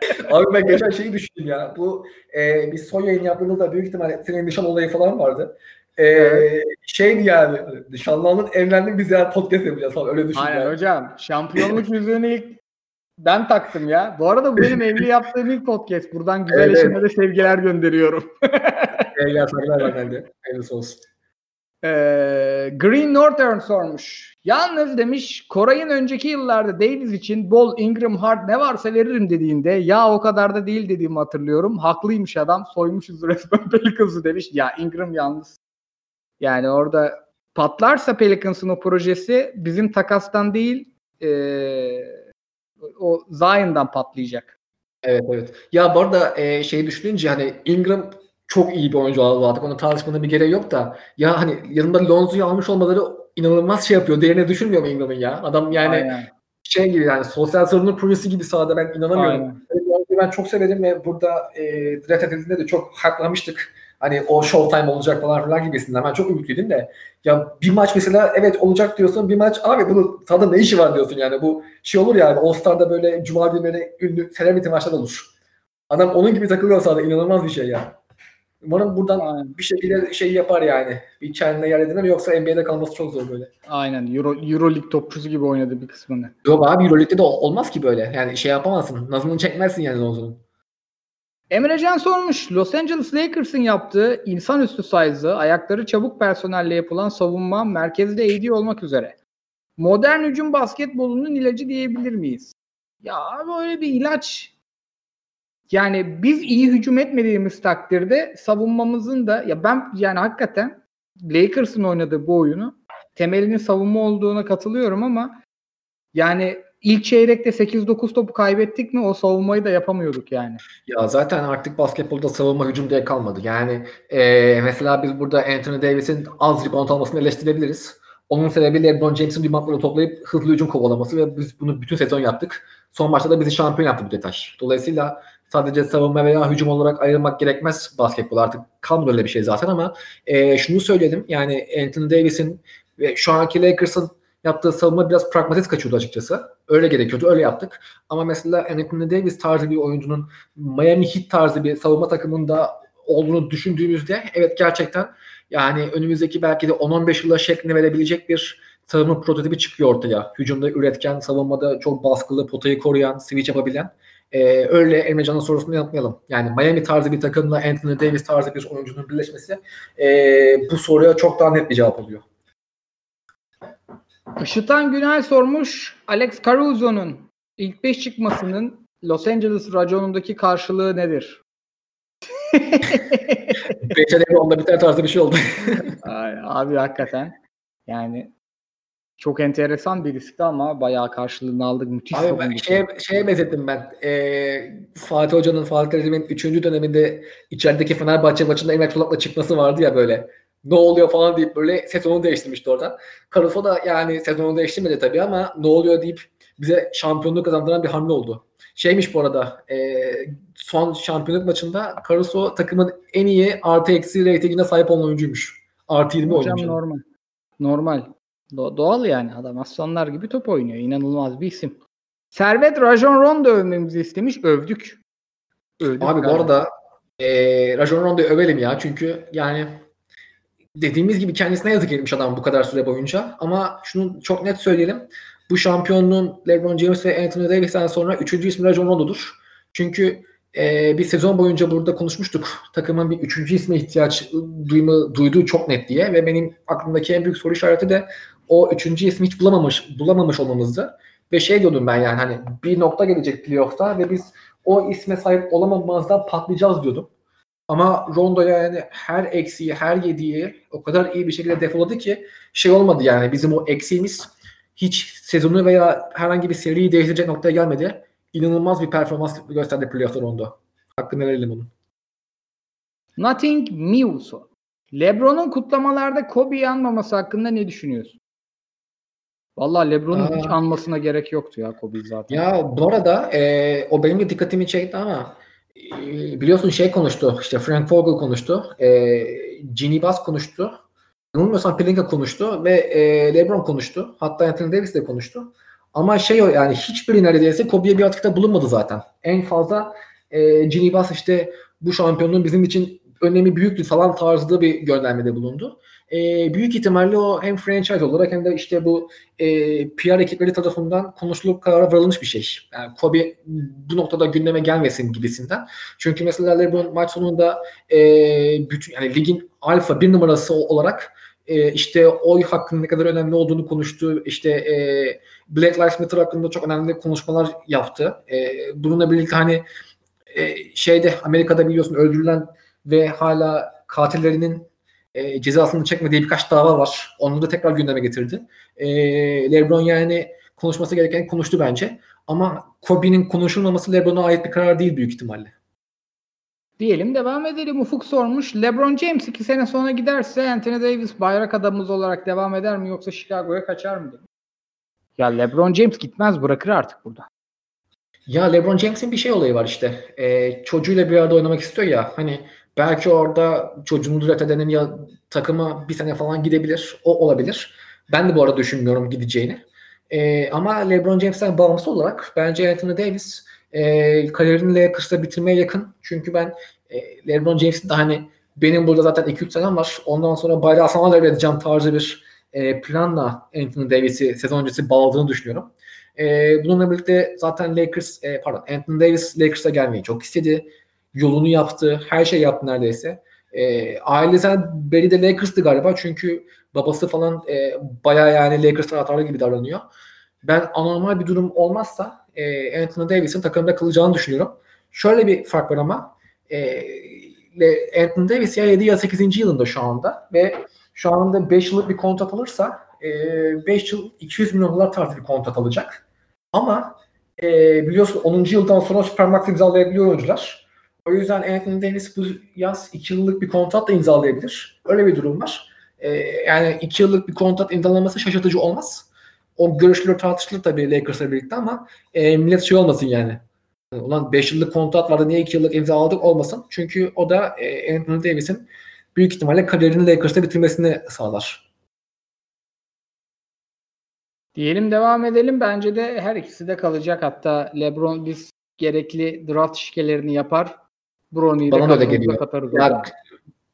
Abi ben geçen şeyi düşündüm ya. Bu e, biz son yayın yaptığımızda büyük ihtimalle senin nişan olayı falan vardı. E, Evet. Şeydi yani nişanlanın evlendim biz ya podcast yapacağız falan öyle düşün Aynen yani. hocam. Şampiyonluk yüzüğünü ilk ben taktım ya. Bu arada bu benim evli yaptığım ilk podcast. Buradan güzel Evet, eşime de sevgiler gönderiyorum. Sarılar var bende. Hayırlısı olsun. Ee, Green Northern sormuş. Yalnız demiş Koray'ın önceki yıllarda Davis için Bol, Ingram, Hart ne varsa veririm dediğinde ya o kadar da değil dediğimi hatırlıyorum. Haklıymış adam soymuşuz resmen Pelicans'ı demiş. Ya Ingram yalnız. Yani orada patlarsa Pelicans'ın o projesi bizim takastan değil ee, o Zion'dan patlayacak. Evet evet. Ya bu arada e, şeyi düşününce hani Ingram çok iyi bir oyuncu oldu artık. Onun tartışmanın bir gereği yok da. Ya hani yanında Lonzo'yu almış olmaları inanılmaz şey yapıyor. Değerine düşürmüyor mu Ingram'ın ya? Adam yani Aynen. şey gibi yani sosyal sorunun projesi gibi sahada ben inanamıyorum. Aynen. Ben çok severim ve burada e, draft edildiğinde de çok haklamıştık. Hani o showtime olacak falan filan gibisinden. Ben çok ümitliydim de. Ya bir maç mesela evet olacak diyorsun. Bir maç abi bunun sahada ne işi var diyorsun yani. Bu şey olur yani All Star'da böyle cuma günleri ünlü celebrity maçlar olur. Adam onun gibi takılıyor sahada. inanılmaz bir şey ya. Umarım buradan Aynen. bir şekilde şey yapar yani. Bir kendine yer edinir yoksa NBA'de kalması çok zor böyle. Aynen. Euro, Euroleague topçusu gibi oynadı bir kısmını. Yok abi Euroleague'de de ol- olmaz ki böyle. Yani şey yapamazsın. Nazını çekmezsin yani Lonzo'nun. Emrecan sormuş. Los Angeles Lakers'ın yaptığı insanüstü size'ı, ayakları çabuk personelle yapılan savunma merkezde AD olmak üzere. Modern hücum basketbolunun ilacı diyebilir miyiz? Ya abi öyle bir ilaç. Yani biz iyi hücum etmediğimiz takdirde savunmamızın da ya ben yani hakikaten Lakers'ın oynadığı bu oyunu temelinin savunma olduğuna katılıyorum ama yani ilk çeyrekte 8-9 topu kaybettik mi o savunmayı da yapamıyorduk yani. Ya zaten artık basketbolda savunma hücum diye kalmadı. Yani eee, mesela biz burada Anthony Davis'in az rebound almasını eleştirebiliriz. Onun sebebi LeBron James'in reboundları toplayıp hızlı hücum kovalaması ve biz bunu bütün sezon yaptık. Son maçta da bizi şampiyon yaptı bu detay. Dolayısıyla sadece savunma veya hücum olarak ayırmak gerekmez basketbol. Artık kalmadı öyle bir şey zaten ama eee, şunu söyleyelim. Yani Anthony Davis'in ve şu anki Lakers'ın yaptığı savunma biraz pragmatist kaçıyordu açıkçası. Öyle gerekiyordu. Öyle yaptık. Ama mesela Anthony Davis tarzı bir oyuncunun Miami Heat tarzı bir savunma takımında olduğunu düşündüğümüzde evet gerçekten yani önümüzdeki belki de 10-15 yıla şeklini verebilecek bir savunma prototipi çıkıyor ortaya. Hücumda üretken, savunmada çok baskılı, potayı koruyan, switch yapabilen. Ee, öyle Emrecan'ın sorusunu yapmayalım. Yani Miami tarzı bir takımla Anthony Davis tarzı bir oyuncunun birleşmesi ee, bu soruya çok daha net bir cevap oluyor. Işıtan Günay sormuş. Alex Caruso'nun ilk 5 çıkmasının Los Angeles raconundaki karşılığı nedir? Beşe devre onda biter tarzı bir şey oldu. Ay, abi hakikaten yani çok enteresan bir riskti ama bayağı karşılığını aldık. Müthiş Abi ben şeye, şeye benzettim ben. Ee, Fatih Hoca'nın Fatih Terim'in 3. döneminde içerideki Fenerbahçe maçında Emre Çolak'la çıkması vardı ya böyle. Ne oluyor falan deyip böyle sezonu değiştirmişti orada. Caruso da yani sezonu değiştirmedi tabii ama ne oluyor deyip bize şampiyonluğu kazandıran bir hamle oldu. Şeymiş bu arada e, son şampiyonluk maçında Caruso takımın en iyi artı eksi reytingine sahip olan oyuncuymuş. Artı 20 Hocam oyuncu. normal. Normal. Do- doğal yani adam aslanlar gibi top oynuyor. İnanılmaz bir isim. Servet Rajon Rondo övmemizi istemiş. Övdük. Övdük Abi bu galiba. arada e, Rajon Rondo'yu övelim ya. Çünkü yani dediğimiz gibi kendisine yazık etmiş adam bu kadar süre boyunca. Ama şunu çok net söyleyelim. Bu şampiyonluğun LeBron James ve Anthony Davis'ten sonra üçüncü ismi Rajon Rondo'dur. Çünkü e, bir sezon boyunca burada konuşmuştuk. Takımın bir üçüncü isme ihtiyaç duyma, duyduğu çok net diye ve benim aklımdaki en büyük soru işareti de o üçüncü ismi hiç bulamamış bulamamış olmamızdı. Ve şey diyordum ben yani hani bir nokta gelecek playoff'ta ve biz o isme sahip olamamazdan patlayacağız diyordum. Ama Rondo'ya yani her eksiği, her yediği o kadar iyi bir şekilde defoladı ki şey olmadı yani bizim o eksiğimiz hiç sezonu veya herhangi bir seriyi değiştirecek noktaya gelmedi. İnanılmaz bir performans gösterdi playoff'ta Rondo. Hakkını verelim onun. Nothing Muso. LeBron'un kutlamalarda Kobe'yi anmaması hakkında ne düşünüyorsun? Vallahi LeBron'un hiç anmasına gerek yoktu ya Kobe zaten. Ya bu arada e, o benim de dikkatimi çekti ama e, biliyorsun şey konuştu işte Frank Vogel konuştu. E, Ginny Bass konuştu. Yanılmıyorsam Pelinka konuştu ve e, LeBron konuştu. Hatta Anthony Davis de konuştu. Ama şey o yani hiçbiri neredeyse Kobe'ye bir atıkta bulunmadı zaten. En fazla e, Ginny Bass işte bu şampiyonluğun bizim için önemi büyüktü falan tarzında bir göndermede bulundu. E, büyük ihtimalle o hem franchise olarak hem de işte bu e, PR ekipleri tarafından konuşulup karara varılmış bir şey. Yani Kobe bu noktada gündeme gelmesin gibisinden. Çünkü mesela LeBron maç sonunda e, bütün yani ligin alfa bir numarası olarak e, işte oy hakkının ne kadar önemli olduğunu konuştu. İşte e, Black Lives Matter hakkında çok önemli konuşmalar yaptı. E, bununla birlikte hani e, şeyde Amerika'da biliyorsun öldürülen ve hala katillerinin e, cezasını çekmediği birkaç dava var. Onu da tekrar gündeme getirdi. E, LeBron yani konuşması gereken konuştu bence. Ama Kobe'nin konuşulmaması LeBron'a ait bir karar değil büyük ihtimalle. Diyelim devam edelim. Ufuk sormuş. LeBron James iki sene sonra giderse Anthony Davis bayrak adamımız olarak devam eder mi yoksa Chicago'ya kaçar mı? demiş. Ya LeBron James gitmez bırakır artık burada. Ya LeBron James'in bir şey olayı var işte. Ee, çocuğuyla bir arada oynamak istiyor ya. Hani belki orada çocuğunu draft edenin ya takıma bir sene falan gidebilir. O olabilir. Ben de bu arada düşünmüyorum gideceğini. Ee, ama LeBron James'ten bağımsız olarak bence Anthony Davis e, kariyerini Lakers'ta bitirmeye yakın. Çünkü ben e, LeBron James'in de hani benim burada zaten 2-3 senem var. Ondan sonra bayrağı sana devredeceğim tarzı bir e, planla Anthony Davis'i sezon öncesi bağladığını düşünüyorum. E, bununla birlikte zaten Lakers, e, pardon Anthony Davis Lakers'a gelmeyi çok istedi. Yolunu yaptı. Her şey yaptı neredeyse. E, ailesinden beri de Lakers'tı galiba. Çünkü babası falan e, bayağı yani Lakers taraftarı gibi davranıyor. Ben anormal bir durum olmazsa e, Anthony Davis'in takımda kalacağını düşünüyorum. Şöyle bir fark var ama e, Anthony Davis ya 7 ya 8. yılında şu anda ve şu anda 5 yıllık bir kontrat alırsa 5 yıl 200 milyon dolar tarzı bir kontrat alacak. Ama e, biliyorsun 10. yıldan sonra Supermax imzalayabiliyor oyuncular. O yüzden Anthony Davis bu yaz 2 yıllık bir kontrat da imzalayabilir. Öyle bir durum var. E, yani 2 yıllık bir kontrat imzalaması şaşırtıcı olmaz. O görüşler tartışılır tabii Lakers'la birlikte ama e, millet şey olmasın yani. Ulan 5 yıllık kontrat vardı niye 2 yıllık imzaladık olmasın. Çünkü o da e, Anthony Davis'in büyük ihtimalle kariyerini Lakers'ta bitirmesini sağlar. Diyelim devam edelim. Bence de her ikisi de kalacak. Hatta LeBron biz gerekli draft şikelerini yapar. Bronny'yi de da geliyor. katarız. Ya.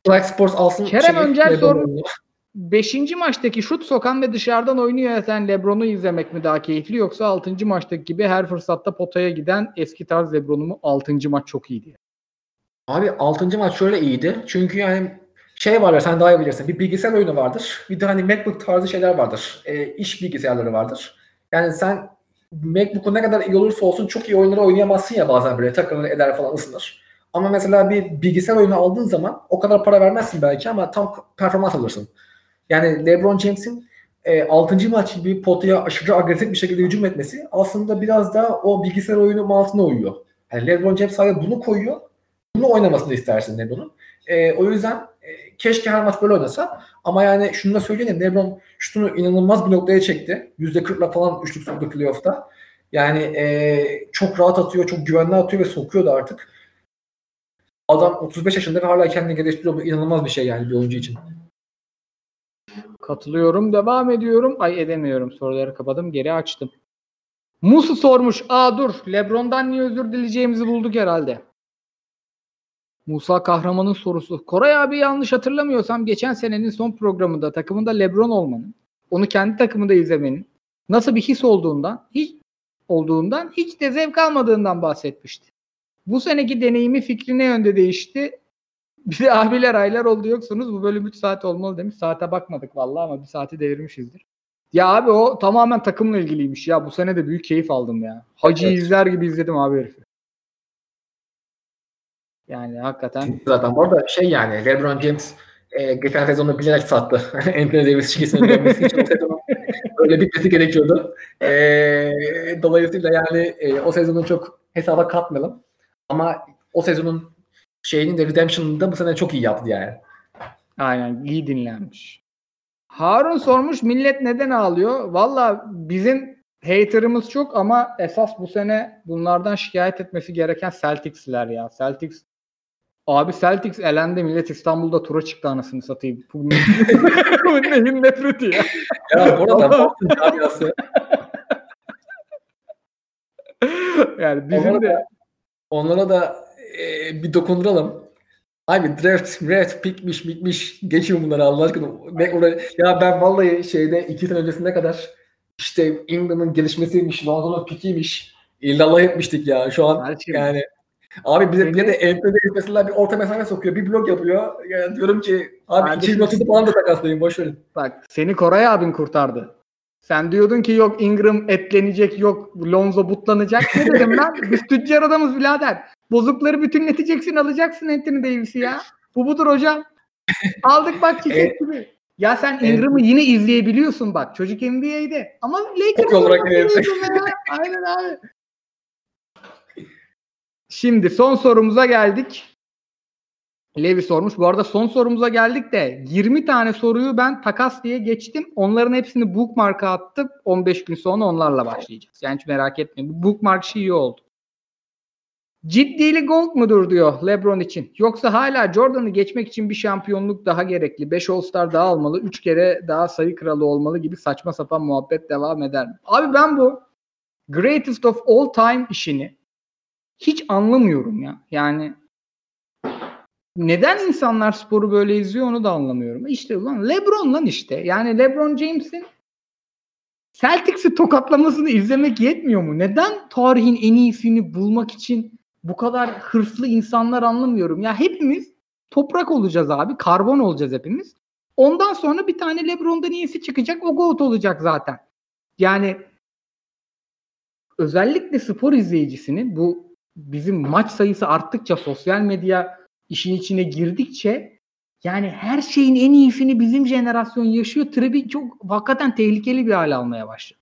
Black Sports alsın. Kerem şeyi, Öncel sormuş. Beşinci maçtaki şut sokan ve dışarıdan oynuyor yatan LeBron'u izlemek mi daha keyifli yoksa 6. maçtaki gibi her fırsatta potaya giden eski tarz LeBron'u mu 6. maç çok iyiydi. Abi 6. maç şöyle iyiydi. Çünkü yani şey var ya sen daha iyi bilirsin. Bir bilgisayar oyunu vardır. Bir de hani MacBook tarzı şeyler vardır. E, iş bilgisayarları vardır. Yani sen MacBook'un ne kadar iyi olursa olsun çok iyi oyunları oynayamazsın ya bazen böyle takılır eder falan ısınır. Ama mesela bir bilgisayar oyunu aldığın zaman o kadar para vermezsin belki ama tam performans alırsın. Yani LeBron James'in e, 6. maç gibi potaya aşırı agresif bir şekilde hücum etmesi aslında biraz da o bilgisayar oyunu mantığına uyuyor. Yani LeBron James sadece bunu koyuyor. Bunu oynamasını istersin LeBron'un. E, o yüzden e, keşke her maç böyle oynasa. Ama yani şunu da söyleyeyim. LeBron şutunu inanılmaz bir noktaya çekti. %40'la falan üçlük soktu playoff'ta. Yani e, çok rahat atıyor, çok güvenli atıyor ve sokuyor da artık. Adam 35 yaşında ve hala kendini geliştiriyor. Bu inanılmaz bir şey yani bir oyuncu için. Katılıyorum. Devam ediyorum. Ay edemiyorum. Soruları kapadım. Geri açtım. Musu sormuş. Aa dur. Lebron'dan niye özür dileyeceğimizi bulduk herhalde. Musa Kahraman'ın sorusu. Koray abi yanlış hatırlamıyorsam geçen senenin son programında takımında Lebron olmanın, onu kendi takımında izlemenin nasıl bir his olduğundan, hiç olduğundan, hiç de zevk almadığından bahsetmişti. Bu seneki deneyimi fikri ne yönde değişti? Bir de abiler aylar oldu yoksunuz. Bu bölüm 3 saat olmalı demiş. Saate bakmadık vallahi ama bir saati devirmişizdir. Ya abi o tamamen takımla ilgiliymiş. Ya bu sene de büyük keyif aldım ya. Hacı Evet. izler gibi izledim abi herifi. Yani hakikaten Zaten bu arada şey yani LeBron James e, geçen sezonu bilerek sattı. Anthony Davis çizgisine dönmesi için o sezonun öyle bitmesi gerekiyordu. E, dolayısıyla yani e, o sezonu çok hesaba katmayalım. Ama o sezonun şeyinin de redemption'ını da bu sene çok iyi yaptı yani. aynen iyi dinlenmiş. Harun sormuş millet neden ağlıyor? Valla bizim haterımız çok ama esas bu sene bunlardan şikayet etmesi gereken Celtics'ler ya. Celtics Abi Celtics elendi millet İstanbul'da tura çıktı anasını satayım. Bu neyin nefreti ya. Ya burada Boston camiası. Yani bizim Onlara de onlara da e, bir dokunduralım. Abi draft, draft, pikmiş, mikmiş. Geçin bunları Allah aşkına. Ne, oraya, ya ben vallahi şeyde iki sene öncesine kadar işte Ingram'ın gelişmesiymiş, Lonzo'nun pikiymiş. İllallah etmiştik ya. Şu an Kardeşim, yani abi bir de, bir de Anthony mesela bir orta mesafe sokuyor. Bir blok yapıyor. Yani diyorum ki abi Kardeşim- 2030'da falan da takaslayın. Boş verin. Bak seni Koray abin kurtardı. Sen diyordun ki yok Ingram etlenecek, yok Lonzo butlanacak. Ne dedim ben? Biz tüccar adamız birader. Bozukları bütünleteceksin, alacaksın Anthony Davis'i ya. Bu budur hocam. Aldık bak çiçek gibi. Ya sen. Ingram'ı yine izleyebiliyorsun bak. Çocuk NBA'de. Ama Lakers olarak. Aynen abi. Şimdi son sorumuza geldik. Levi sormuş. Bu arada son sorumuza geldik de 20 tane soruyu ben takas diye geçtim. Onların hepsini bookmark'a attım. 15 gün sonra onlarla başlayacağız. Yani hiç merak etmeyin. Bu bookmark işi iyi oldu. Ciddili gold mudur diyor LeBron için. Yoksa hala Jordan'ı geçmek için bir şampiyonluk daha gerekli. 5 All-Star daha almalı. 3 kere daha sayı kralı olmalı gibi saçma sapan muhabbet devam eder mi? Abi ben bu greatest of all time işini hiç anlamıyorum ya. Yani neden insanlar sporu böyle izliyor onu da anlamıyorum. İşte ulan LeBron lan işte. Yani LeBron James'in Celtics'i tokatlamasını izlemek yetmiyor mu? Neden tarihin en iyisini bulmak için bu kadar hırslı insanlar anlamıyorum. Ya hepimiz toprak olacağız abi. Karbon olacağız hepimiz. Ondan sonra bir tane LeBron'dan iyisi çıkacak. O GOAT olacak zaten. Yani özellikle spor izleyicisinin bu bizim maç sayısı arttıkça sosyal medya işin içine girdikçe yani her şeyin en iyisini bizim jenerasyon yaşıyor. Trebi çok hakikaten tehlikeli bir hale almaya başladı.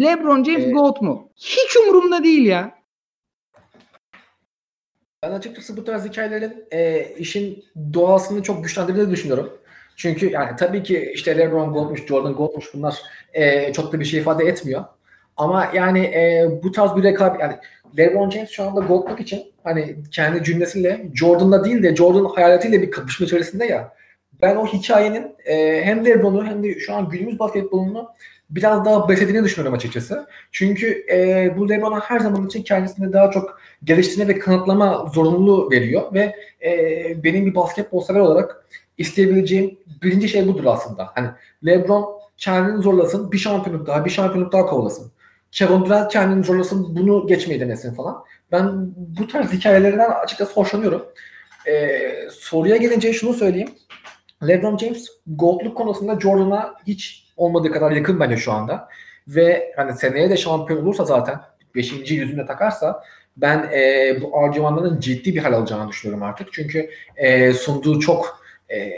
LeBron James Evet. GOAT mu? Hiç umurumda değil ya. Ben açıkçası bu tarz hikayelerin e, işin doğasını çok güçlendirdiğini düşünüyorum. Çünkü yani tabii ki işte LeBron Gold'muş, Jordan Gold'muş bunlar e, çok da bir şey ifade etmiyor. Ama yani e, bu tarz bir rekabet yani LeBron James şu anda Gold'luk için hani kendi cümlesiyle Jordan'la değil de Jordan'ın hayaletiyle bir kapışma içerisinde ya. Ben o hikayenin e, hem LeBron'u hem de şu an günümüz basketbolunu biraz daha beslediğini düşünüyorum açıkçası. Çünkü e, bu LeBron'a her zaman için kendisini daha çok geliştirme ve kanıtlama zorunluluğu veriyor ve e, benim bir basketbol sever olarak isteyebileceğim birinci şey budur aslında. Hani LeBron kendini zorlasın, bir şampiyonluk daha, bir şampiyonluk daha kovalasın. Kevin Durant kendini zorlasın, bunu geçmeyi denesin falan. Ben bu tarz hikayelerden açıkçası hoşlanıyorum. E, soruya gelince şunu söyleyeyim. LeBron James Gold'luk konusunda Jordan'a hiç olmadığı kadar yakın bence şu anda. Ve hani seneye de şampiyon olursa zaten 5. yüzünde takarsa ben e, bu argümanların ciddi bir hal alacağını düşünüyorum artık. Çünkü e, sunduğu çok e,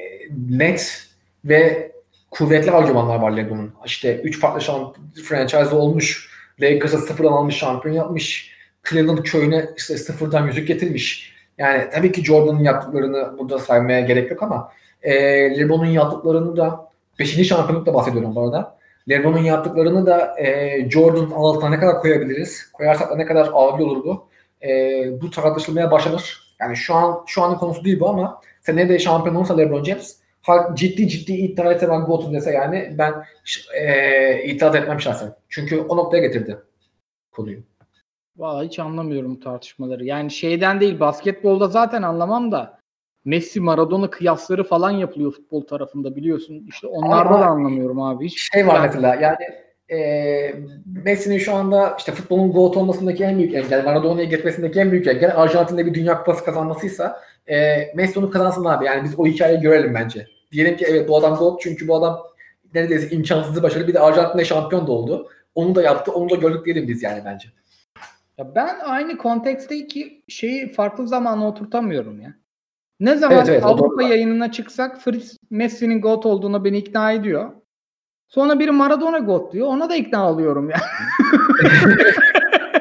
net ve kuvvetli argümanlar var LeBron'un. İşte 3 farklı şamp franchise olmuş. Lakers'a sıfırdan almış, şampiyon yapmış. Cleveland köyüne işte sıfırdan yüzük getirmiş. Yani tabii ki Jordan'ın yaptıklarını burada saymaya gerek yok ama e, LeBron'un yaptıklarını da 5. şampiyonlukta bahsediyorum bu arada. LeBron'un yaptıklarını da e, Jordan altına ne kadar koyabiliriz? Koyarsak da ne kadar ağır olur bu? E, bu tartışılmaya başlanır. Yani şu an şu anın konusu değil bu ama seneye de şampiyon olursa LeBron James ciddi ciddi iddia etse ben GOAT'um dese yani ben e, itiraz etmem şahsen. Çünkü o noktaya getirdi konuyu. Vallahi hiç anlamıyorum tartışmaları. Yani şeyden değil basketbolda zaten anlamam da Messi Maradona kıyasları falan yapılıyor futbol tarafında biliyorsun. İşte onlarda Ama- da anlamıyorum abi. Hiç Şey var mesela yani e, Messi'nin şu anda işte futbolun GOAT olmasındaki en büyük engel, Maradona'ya geçmesindeki en büyük engel Arjantin'de bir Dünya Kupası kazanmasıysa e, Messi onu kazansın abi. Yani biz o hikayeyi görelim bence. Diyelim ki evet bu adam GOAT çünkü bu adam neredeyse imkansızı başarılı. Bir de Arjantin'de şampiyon da oldu. Onu da yaptı. Onu da gördük diyelim biz yani bence. Ya ben aynı konteksteki şeyi farklı zamana oturtamıyorum ya. Ne zaman Evet, evet, Avrupa yayınına çıksak Fritz Messi'nin GOAT olduğuna beni ikna ediyor. Sonra biri Maradona GOAT diyor. Ona da ikna oluyorum ya.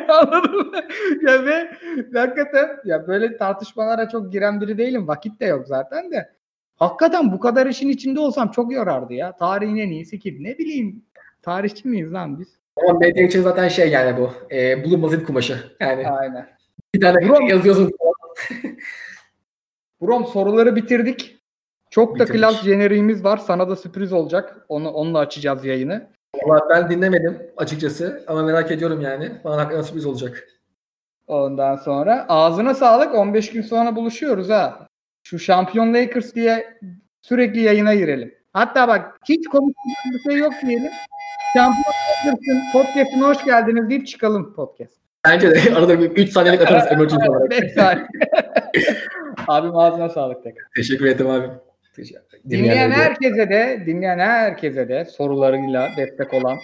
Anladın mı? Ya ve hakikaten ya böyle tartışmalara çok giren biri değilim. Vakit de yok zaten de. Hakikaten bu kadar işin içinde olsam çok yorardı ya. Tarihin en iyisi kim? Ne bileyim. Tarihçi miyiz lan biz? Ama medya için zaten şey yani bu. E, bulunmaz ip kumaşı. Yani Aynen. bir tane Brom- yazıyorsun. Brom soruları bitirdik. Çok da Bitirdik. klas jeneriğimiz var. Sana da sürpriz olacak. Onu onunla açacağız yayını. Valla ben dinlemedim açıkçası ama merak ediyorum yani. Bana hakikaten sürpriz olacak. Ondan sonra ağzına sağlık. 15 gün sonra buluşuyoruz ha. Şu şampiyon Lakers diye sürekli yayına girelim. Hatta bak hiç konuşacak bir şey yok diyelim. Şampiyon Lakers'ın podcast'ine hoş geldiniz deyip çıkalım podcast. Bence de arada bir 3 saniyelik atarız emergency olarak. Beş saniye. Abim ağzına sağlık tekrar. Teşekkür ederim abi. Dinleyen Dinleyenlere de- herkese de dinleyen herkese de sorularıyla destek olan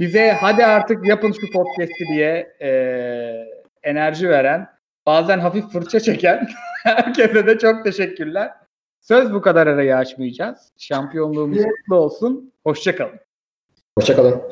bize hadi artık yapın şu podcast'i diye eee, enerji veren bazen hafif fırça çeken herkese de çok teşekkürler. Söz bu kadar arayı açmayacağız. Şampiyonluğumuz kutlu olsun. Hoşçakalın. Hoşçakalın.